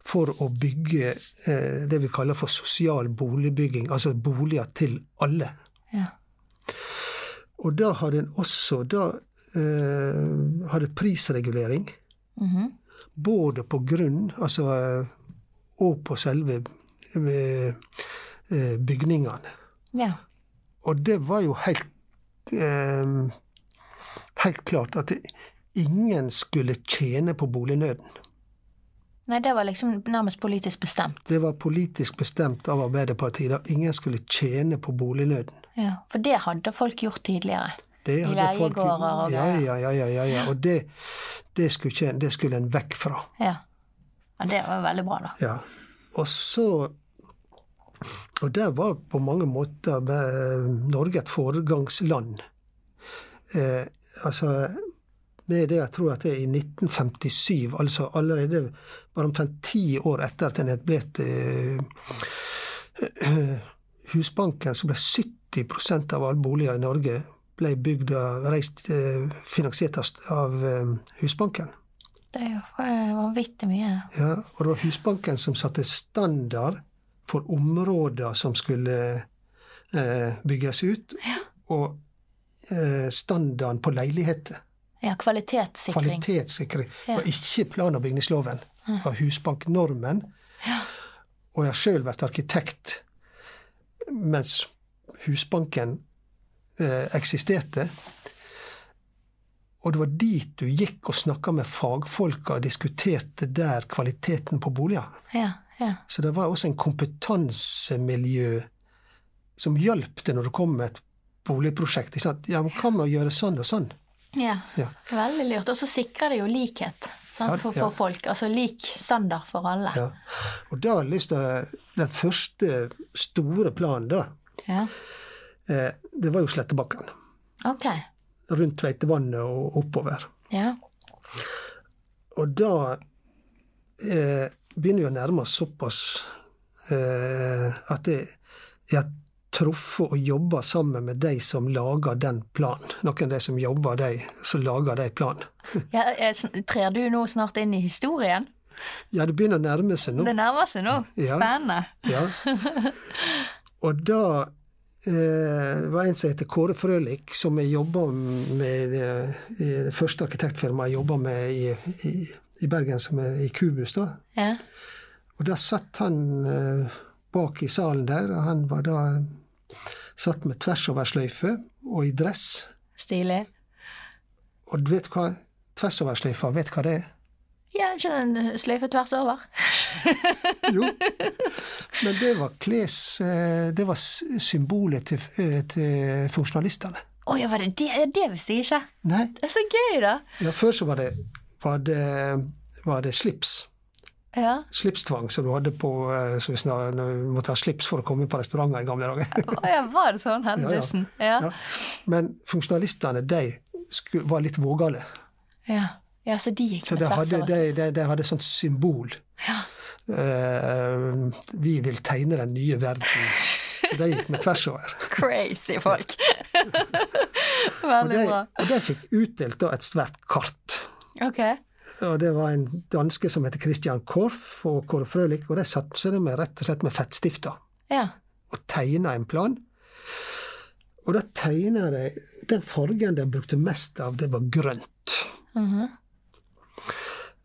for å bygge eh, det vi kaller for sosial boligbygging, altså boliger til alle. Ja. Og da hadde en også da eh, hadde prisregulering, Mhm. både på grunn, altså eh, og på selve eh, bygningene. ja. Og det var jo helt eh, helt klart at ingen skulle tjene på bolignøden. Nei, det var liksom nærmest politisk bestemt. Det var politisk bestemt av Arbeiderpartiet at ingen skulle tjene på bolignøden. Ja. For det hadde folk gjort tidligere. Det I leiegårder og ja, ja, ja, ja, ja. Og det, det, skulle det skulle en vekk fra. Ja. ja det var jo veldig bra, da. Ja. Og så Og der var på mange måter eh, Norge et foregangsland. Eh, altså med det jeg tror at det er i 1957, altså allerede bare omtrent ti år etter at en etablerte eh, Husbanken, så ble 70% av alle boliger i Norge ble bygd og reist, eh, finansiert av- av eh, Husbanken. Det er jo eh, vanvittig mye. Ja, og det var Husbanken som satte standard for områder som skulle eh, bygges ut, og eh, standarden på leiligheter. Ja, kvalitetssikring. Kvalitetssikring. Ja. var ikke plan- og bygningsloven. Det var Husbanknormen. Og jeg har sjøl vært arkitekt mens Husbanken eh, eksisterte. Og det var dit du gikk og snakka med fagfolka og diskuterte der kvaliteten på boliger. Ja, ja. Så det var også en kompetansemiljø som hjalp deg når du kom med et boligprosjekt. Ja, men hva med å gjøre sånn og sånn? ja. Ja. Veldig lurt. Og så sikrer det jo likhet sant, for, for folk. Altså lik standard for alle. Ja. Og da har jeg lyst til Den første store planen, da, Ja. eh, det var jo Slettebakken. Ok. Rundt Tveitevannet og oppover. Ja. og da eh, begynner vi å nærme oss såpass eh, at jeg, jeg truffet og jobba sammen med de som lager den planen. Noen av de som jobber, de som lager de planen. <laughs> Ja, eh, trer du nå snart inn i historien? Ja, det begynner å nærme seg nå. Det nærmer seg nå. Ja. Spennende. Ja. <laughs> Og da eh, var en som heter Kåre Frølik, som jeg jobba med eh, i det første arkitektfirmaet jeg jobba med i, i, i Bergen, som er i Kubus. da. Ja. Og da satt han eh, bak i salen der, og han var da satt med tvers over sløyfe og i dress. Stilig. Og du vet hva tversoversløyfa, vet hva det er? Ja, ikke en sløyfe tvers over. <laughs> Jo. Men det var kles... eh, Det var symbolet til, eh, til funksjonalistene. Å ja, var det det? Det visste jeg ikke. Nei, Det er så gøy, da. ja, før så var det, var det, var det slips. Ja. Slipstvang som du hadde på eh, så vi snar, du måtte ha slips for å komme på restauranter i gamle dager. <laughs> oh, ja, var det sånn? Hendelsen. Ja. Ja. Men funksjonalistene, de skulle, var litt vågale. Ja. Ja, så de gikk Så med tvers hadde, over. de, de, de hadde sånt symbol. Ja. Uh, vi vil tegne den nye verden. Så de gikk med tvers over. <laughs> Crazy folk. <laughs> Og Veldig de, bra. og de fikk utdelt da et svært kart. Ok. Og det var en danske som heter Christian Korf og Kåre Frølich, og de satte seg med rett og slett med fettstifter Ja. og tegna en plan. Og da tegna de Den fargen de brukte mest av, det var grønt. Mhm. Eh,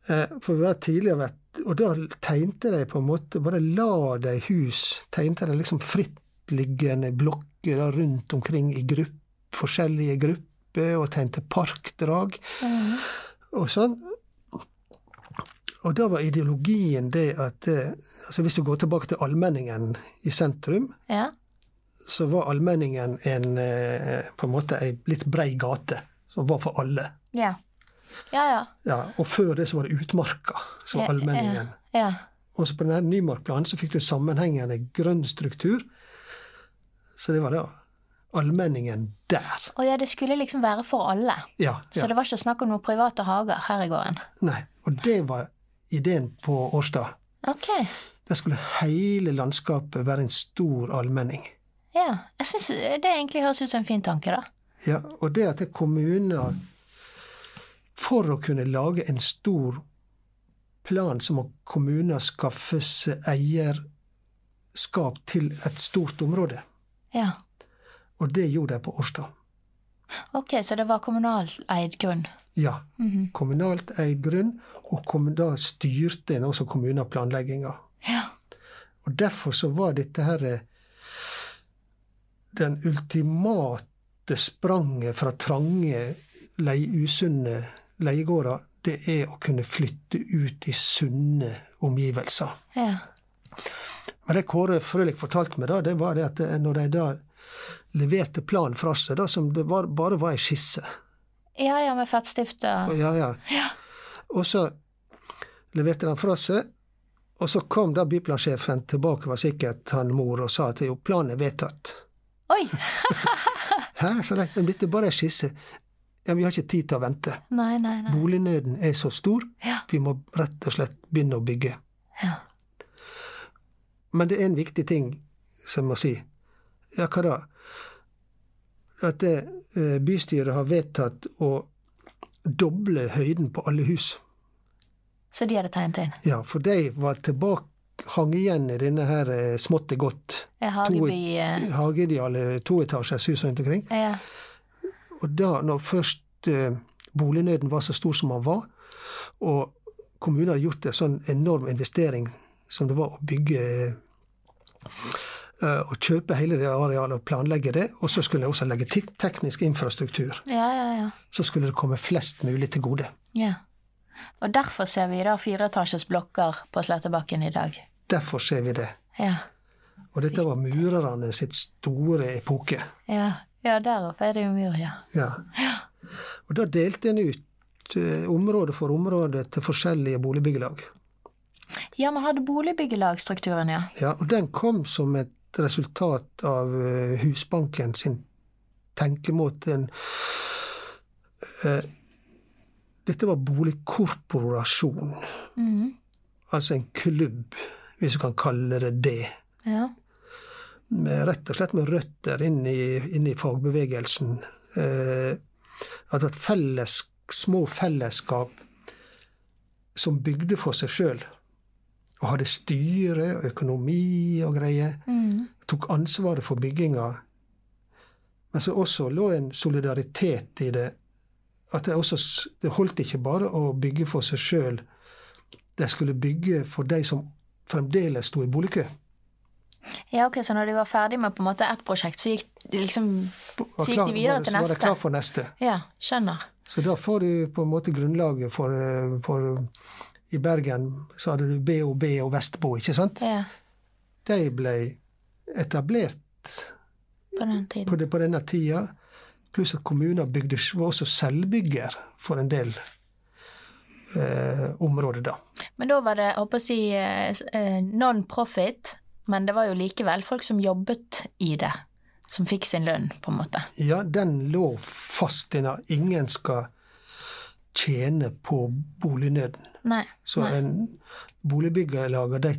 For vi har tidligere vært Og da tegnte de på en måte Bare la de hus Tegnte de liksom frittliggende blokker da rundt omkring i grupp, forskjellige grupper, og tegnte parkdrag Mm. og sånn. Og da var ideologien det at eh, altså Hvis du går tilbake til allmenningen i sentrum, Ja. så var allmenningen en, eh, på en måte ei litt brei gate som var for alle. Ja. Ja, ja. Ja, og før det så var det utmarka som var allmenningen. Ja. Og så på denne Nymarkplanen så fikk du sammenhengende grønn struktur. Så det var da allmenningen der. Og ja, det skulle liksom være for alle. Ja, Så det var ikke snakk om noen private hager her i gården. Nei. Og det var ideen på Årstad. Ok. Der skulle hele landskapet være en stor allmenning. Ja. Jeg syns det egentlig høres ut som en fin tanke, da. Ja, og det at det er kommuner For å kunne lage en stor plan, så må kommuner skaffe seg eierskap til et stort område. Ja. Og det gjorde de på Årstad. Ok, så det var kommunaleid grunn. Ja. Kommunalt eid grunn, og da styrte en også kommuneplanlegginga. Ja. Og derfor så var dette her eh, den ultimate spranget fra trange, usunne leiegårder, det er å kunne flytte ut i sunne omgivelser. Ja. Men det Kåre Frølich fortalte meg, da, det var det at når de da leverte planen fra seg, da, som det var, bare var ei skisse Ja, ja, med fettstift og ja, ja. Ja. Og så leverte den fra seg, og så kom da byplansjefen tilbake, var sikkert han mor, og sa at jo, planen er vedtatt. Oi! <laughs> Hæ, sa de, det er bare ei skisse. Ja, vi har ikke tid til å vente. Nei, nei, nei. Bolignøden er så stor, Ja. vi må rett og slett begynne å bygge. Ja. Men det er en viktig ting som jeg må si. Ja, hva da? At det, eh, bystyret har vedtatt å doble høyden på alle hus. Så de hadde tegnet inn. Ja, for de var tilbake hang igjen i denne her eh, smått og godt Hageby eh, hageideale toetasjers hus rundt omkring. Ja. Og da, når først eh, bolignøden var så stor som den var, og kommunen hadde gjort en sånn enorm investering som det var å bygge eh, og kjøpe hele det arealet og planlegge det, og så skulle de også legge te- teknisk infrastruktur. ja, ja, ja. Så skulle det komme flest mulig til gode. ja. Og derfor ser vi da fireetasjes blokker på Slettebakken i dag. Derfor ser vi det. Ja. Og dette var murerne sitt store epoke. Ja, ja derav er det jo mur, ja. Ja. Og da delte en ut eh, område for område til forskjellige boligbyggelag. Ja, man hadde boligbyggelagstrukturen, ja. Ja, og den kom som et resultat av eh, Husbanken sin tenkemåte. En, eh, Dette var boligkorporasjon. Mm. Altså en klubb, hvis du kan kalle det det. Ja. Med, rett og slett med røtter inn i, inn i fagbevegelsen. Eh, at et felles, små fellesskap som bygde for seg sjøl. Og hadde styre, og økonomi og greier. mm. Tok ansvaret for bygginga. Men så også lå en solidaritet i det. At det, også, det holdt ikke bare å bygge for seg sjøl. De skulle bygge for de som fremdeles sto i boligkø. Ja, ok, så når de var ferdig med på en måte ett prosjekt, så gikk liksom Så gikk de videre til til så var de klar for neste. Ja, skjønner. Så da får du på en måte grunnlaget for, eh, for I Bergen så hadde du BOB og Vestbo, ikke sant? Ja, De ble etablert på den på, tiden. det, på denne tida. Pluss at kommuner bygde, var også selvbygger for en del eh, områder da. Men da var det, jeg håper å si, eh, eh, non-profit, men det var jo likevel folk som jobbet i det, som fikk sin lønn, på en måte. Ja, den lå fast inne. Ingen skal tjene på bolignøden. Nei. Så nei. en boligbyggelager, de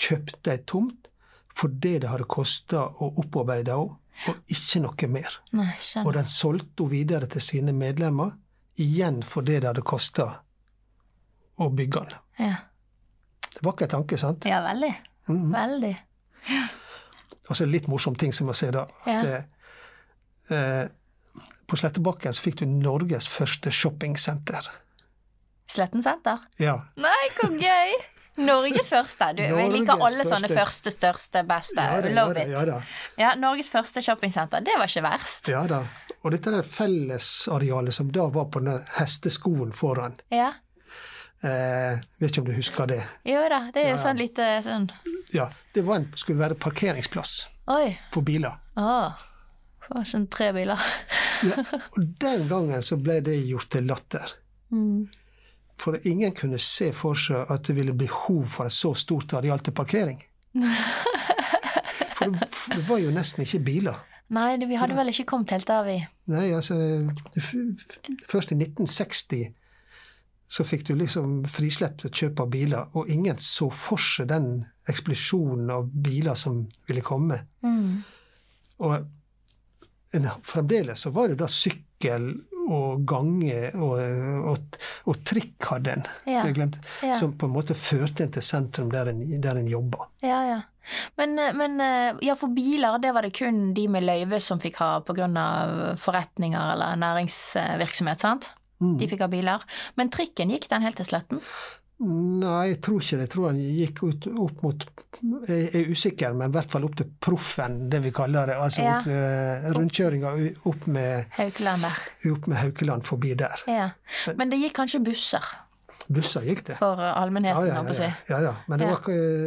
kjøpte ei tomt for det det hadde kosta å opparbeide henne, og ikke noe mer. nei, Og den solgte hun videre til sine medlemmer, igjen for det det hadde kosta å bygge den. Ja. Det en tanke, sant? ja, veldig. Mhm. Veldig. Og så er det litt morsom ting som å si da. Ja. At, eh, eh, på Slettebakken så fikk du Norges første shoppingsenter. Sletten senter? Ja. Nei, hvor gøy! Norges første. Du, jeg Norges liker alle sånne første. første, største, beste. Ja da, ja Love da, it. ja da. Ja, Norges første shoppingsenter. Det var ikke verst. Ja da. Og dette er fellesarealet som da var på denne hesteskoen foran. Ja. Eh, vet ikke om du husker det? Jo da, det er jo Ja, sånn lite sånn Ja, Det var en, skulle være parkeringsplass Oi. for biler. Det sånn tre biler. Ja, <laughs> og den gangen så ble det gjort til latter. Mm. For ingen kunne se for seg at det ville bli behov for et så stort areal til parkering. <laughs> For det, for det var jo nesten ikke biler. Nei, vi hadde vel ikke kommet helt av i Nei, altså Først i 1960 så fikk du liksom frislepp til kjøp av biler, og ingen så for seg den eksplosjonen av biler som ville komme. mm. Og en, fremdeles så var det da sykkel og gange og, og, og trikk hadde en, Ja. det glemte, Ja. som på en måte førte en til sentrum der en, der en jobba. Ja, ja. Men, eh, men eh, ja, for biler, det var det kun de med løyve som fikk ha av forretninger eller næringsvirksomhet, sant? Mm. De fikk ha biler. Men trikken, gikk den helt til Sletten? Nei, jeg tror ikke det. Jeg tror han gikk ut, opp mot Jeg er usikker, men i hvert fall opp til Proffen, det vi kaller det. Altså Ja. opp, eh, rundkjøringa opp med, Haukeland der. opp med Haukeland forbi der. Ja. Men det gikk kanskje busser Busser gikk det. for allmennheten, Ja, ja, ja, ja. Men det var,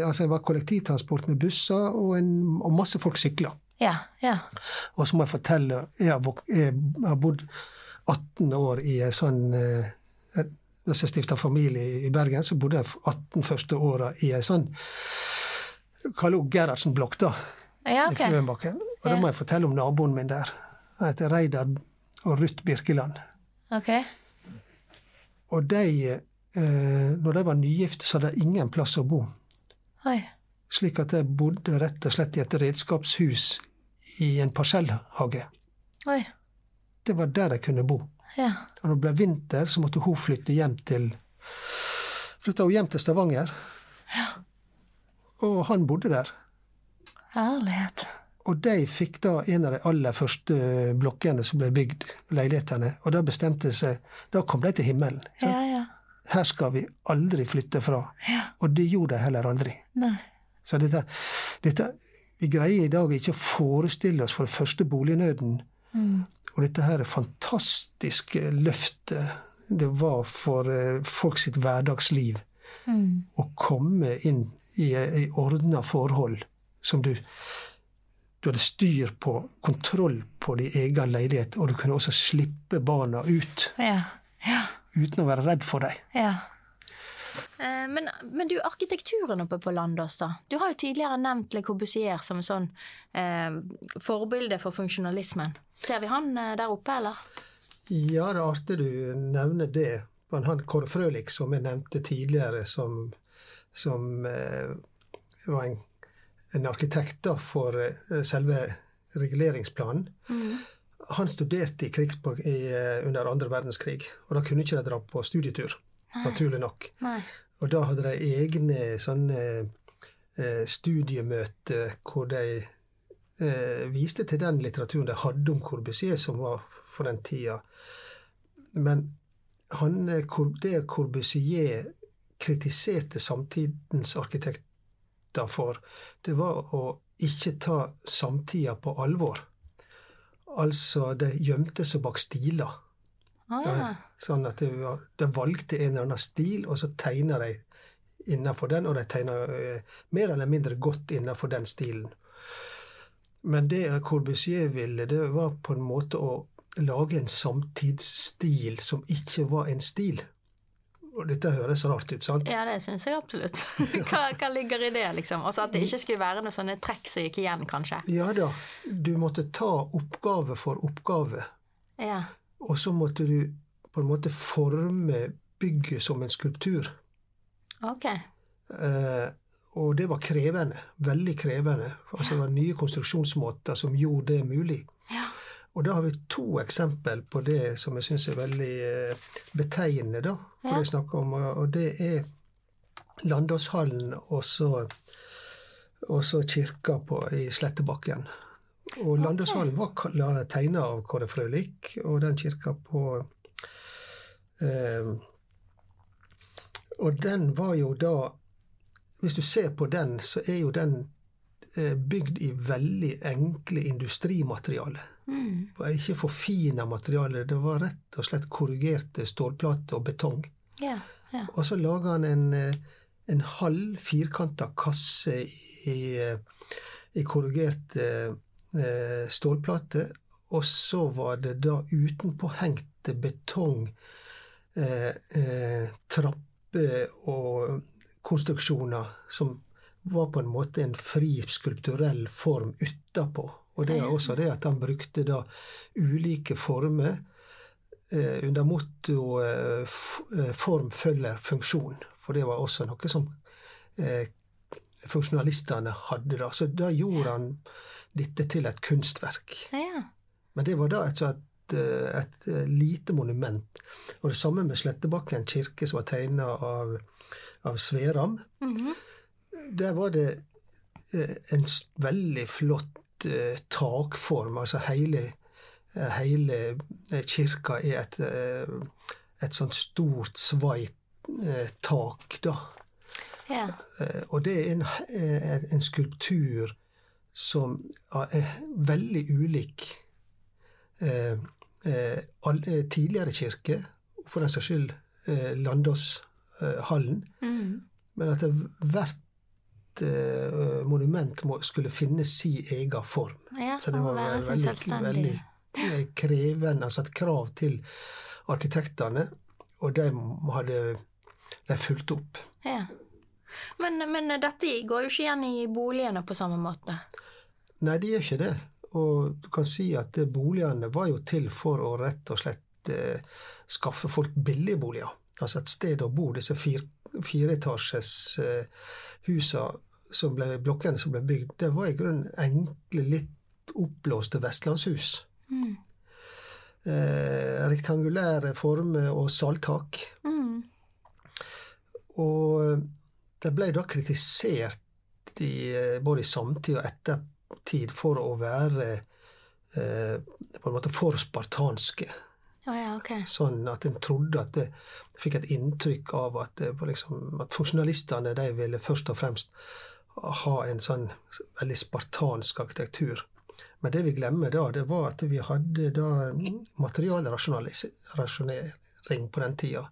altså, det var kollektivtransport med busser, og, en, og masse folk sykla. Ja, ja. Og så må jeg fortelle, jeg har, jeg har bodd 18 år i en sånn eh, et- Hvis jeg stifta familie i Bergen, så bodde jeg 18 første åra i ei sånn Kall henne Gerhardsen-blokk, da. Ja, I ok. Fløenbakken. Og da må jeg fortelle om naboen min der. Han heter Reidar og Ruth Birkeland. Ok. Og de, eh, når de var nygifte, så hadde de ingen plass å bo. Oi. Slik at jeg bodde rett og slett i et redskapshus i en parsellhage. Oi. Det var der de kunne bo. Ja. Og når det ble vinter, så måtte hun flytte hjem til Flytta hun hjem til Stavanger. Og han bodde der. Herlighet. Og de fikk da en av de aller første blokkene som ble bygd, leilighetene. Og da bestemte seg Da kom de til himmelen. Ja, ja. her skal vi aldri flytte fra. Og det gjorde de heller aldri. Nei. Så dette, dette Vi greier i dag ikke å forestille oss for det første bolignøden. Mm. Og dette her fantastiske løftet det var for eh, folk sitt hverdagsliv. Mm. Å komme inn i, i ordna forhold som du du hadde styr på, kontroll på din egen leilighet, og du kunne også slippe barna ut Ja. Ja. uten å være redd for dem. Ja. Eh, Men, men du, arkitekturen oppe på Landås, da. Du har jo tidligere nevnt Le Corbusier som en sånn eh, forbilde for funksjonalismen. Ser vi han eh, der oppe, eller? Ja, det er artig du nevner det. Men han Kåre Frølich, som jeg nevnte tidligere, som, som eh, var en, en arkitekt da for eh, selve reguleringsplanen, han studerte i krigspo i, eh, under andre verdenskrig. Og da kunne ikke de dra på studietur, naturlig nok. Nei. Og da hadde de egne sånne eh, studiemøter hvor de eh, viste til den litteraturen de hadde om Corbusier, som var for den tida. Men han, eh, det Corbusier kritiserte samtidens arkitekter for, det var å ikke ta samtida på alvor. Altså, de gjemte seg bak stiler. Ah, ja. Sånn at de, var- de valgte en eller annen stil, og så tegna de innenfor den, og de tegna eh, mer eller mindre godt innenfor den stilen. Men det Corbusier ville, det var på en måte å lage en samtidsstil som ikke var en stil. Og dette høres rart ut, sant? Ja, det syns jeg absolutt. <laughs> <laughs> hva, hva ligger i det, liksom? Også at det ikke skulle være noen sånne trekk som gikk igjen, kanskje. Ja da, du måtte ta oppgave for oppgave. Ja. Og så måtte du på en måte forme bygget som en skulptur. Ok. Eh, og det var krevende. Veldig krevende. Altså Det var nye konstruksjonsmåter som gjorde det mulig. Ja. Og da har vi to eksempel på det som jeg syns er veldig eh, betegnende, da. For Ja. det jeg snakker om, og det er Landåshallen og så kirka på, i Slettebakken. Og Landåshallen var tegna av Kåre Frølik, og den kirka på eh, Og den var jo da Hvis du ser på den, så er jo den eh, bygd i veldig enkle industrimaterialer. Mm. Det var ikke forfina materialer, det var rett og slett korrigerte stålplater og betong. Yeah, yeah. Og så laga han en, eh, en halv firkanta kasse i, eh, i korrigerte eh, stålplater, og så var det da utenpåhengte betong, eh, eh, trapper og konstruksjoner som var på en måte en fri skulpturell form utapå. Og det er også det at han brukte da ulike former eh, under motto eh, eh, 'form følger funksjon'. For det var også noe som eh, funksjonalistene hadde da. Så da gjorde han dette til et kunstverk. ja. Men det var da et, et, eh, et eh, lite monument. Og det samme med Slettebakken kirke, som var tegna av, av Sveram. Mhm. Der var det eh, en veldig flott eh, takform. Altså hele, eh, hele kirka er et, et sånt stort, svait tak, da. Ja. Og det er en, en skulptur som er veldig ulik eh, eh, eh, tidligere kirke, for den saks skyld eh, Landåshallen, Mm. men at hvert eh, monument må, skulle finne sin egen form. Ja, Så det var veldig, veldig eh, krevende, altså et krav til arkitektene, og de hadde de fulgt opp. Ja. Men, men dette går jo ikke igjen i boligene på samme måte. Nei, de gjør ikke det. Og du kan si at eh, boligene var jo til for å rett og slett eh, skaffe folk billige boliger. Altså et sted å bo. Disse fire, fireetasjes eh, husa som ble, blokkene som ble bygd, det var i grunnen enkle, litt oppblåste vestlandshus. Mm. Eh, rektangulære former og salttak. Mm. Og det ble da kritisert i, eh, både i samtid og ettertid for å være eh, på en måte for spartanske. Å ja, okay. Sånn at en trodde at det fikk et inntrykk av at, liksom, at funksjonalistene de ville først og fremst ha en sånn veldig spartansk arkitektur. Men det vi glemmer da, det var at vi hadde da materialrasjonering på den tida.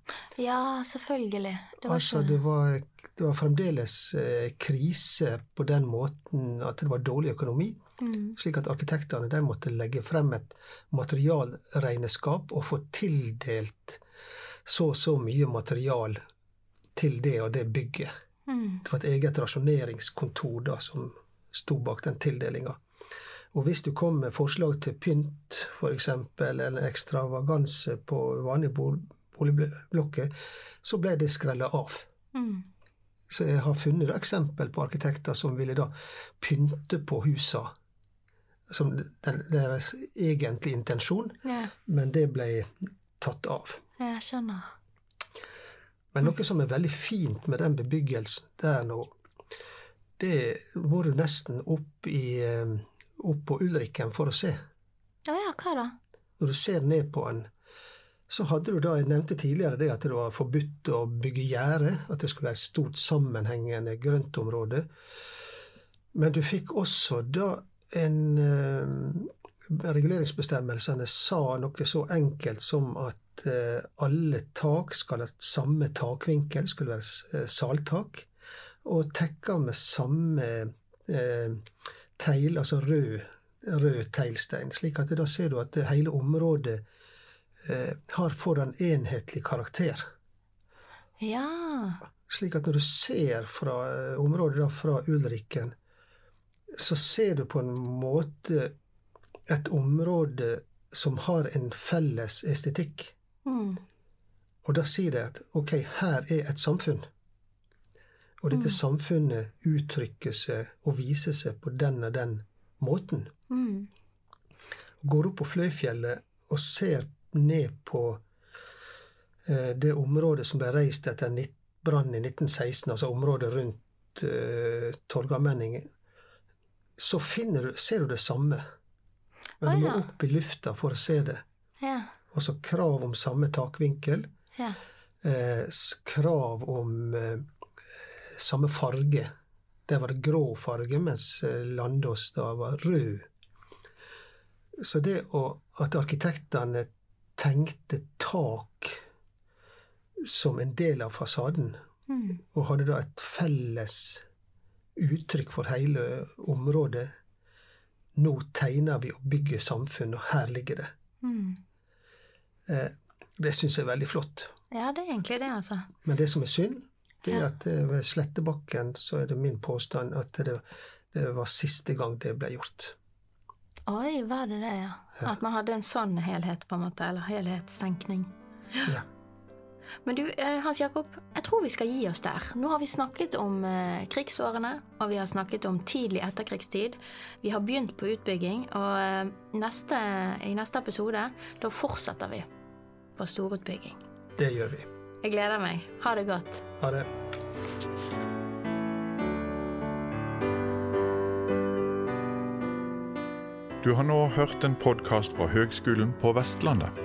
Ja, selvfølgelig. Det var Altså, det var, det var fremdeles eh, krise på den måten at det var dårlig økonomi. Mm. Slik at arkitektene de måtte legge frem et materialregnskap og få tildelt så og så mye material til det og det bygget. Mm. Det var et eget rasjoneringskontor da som sto bak den tildelinga. Og hvis du kom med forslag til pynt, f.eks., eller ekstravaganse på vanlige bo- boligblokker, så ble det skrella av. Mm. Så jeg har funnet eksempel på arkitekter som ville da pynte på husa som deres egentlige intensjon, Ja, men det ble tatt av. jeg skjønner. Men noe som er veldig fint med den bebyggelsen der nå, det må du nesten opp, i, eh, opp på Ulrikken for å se. Å ja, hva da? Når du ser ned på den, så hadde du da, jeg nevnte tidligere det at det var forbudt å bygge gjerde, at det skulle være et stort sammenhengende grøntområde. Men du fikk også da en eh, Reguleringsbestemmelsene sa noe så enkelt som at eh, alle tak skal ha samme takvinkel, skulle være eh, saltak, og tekka med samme teil, altså rød, rød teglstein. Slik at da ser du at hele området har får en enhetlig karakter. Ja. Slik at når du ser fra området da, fra Ulrikken, så ser du på en måte et område som har en felles estetikk. Mm. Og da sier de at ok, her er et samfunn. Og dette samfunnet uttrykker seg og viser seg på den og den måten. Mm. Går opp på Fløyfjellet og ser ned på eh, det området som ble reist etter brannen i 1916, altså området rundt eh, Torgallmenningen, så finner du, ser du det samme. Men du må ja. opp i lufta for å se det. Ja. Altså krav om samme takvinkel. Ja. Eh, krav om eh, samme farge. Der var det grå farge, mens eh, Landås da var rød. Så det å, at arkitektene tenkte tak som en del av fasaden, Mm. og hadde da et felles uttrykk for hele området Nå tegner vi og bygger samfunn, og her ligger det. Mm. Eh, det syns jeg er veldig flott. Ja, det er egentlig det, altså. Men det som er synd, det er at eh, ved Slettebakken så er det min påstand at det, det var siste gang det ble gjort. Oi, var det det, ja? At man hadde en sånn helhet, på en måte, eller helhetstenkning. Ja. Men du, eh, Hans Jakob, jeg tror vi skal gi oss der. Nå har vi snakket om eh, krigsårene, og vi har snakket om tidlig etterkrigstid. Vi har begynt på utbygging, og eh, neste, i neste episode, da fortsetter vi på storutbygging. Det gjør vi. Jeg gleder meg. Ha det godt. Ha det. Du har nå hørt en podkast fra Høgskolen på Vestlandet.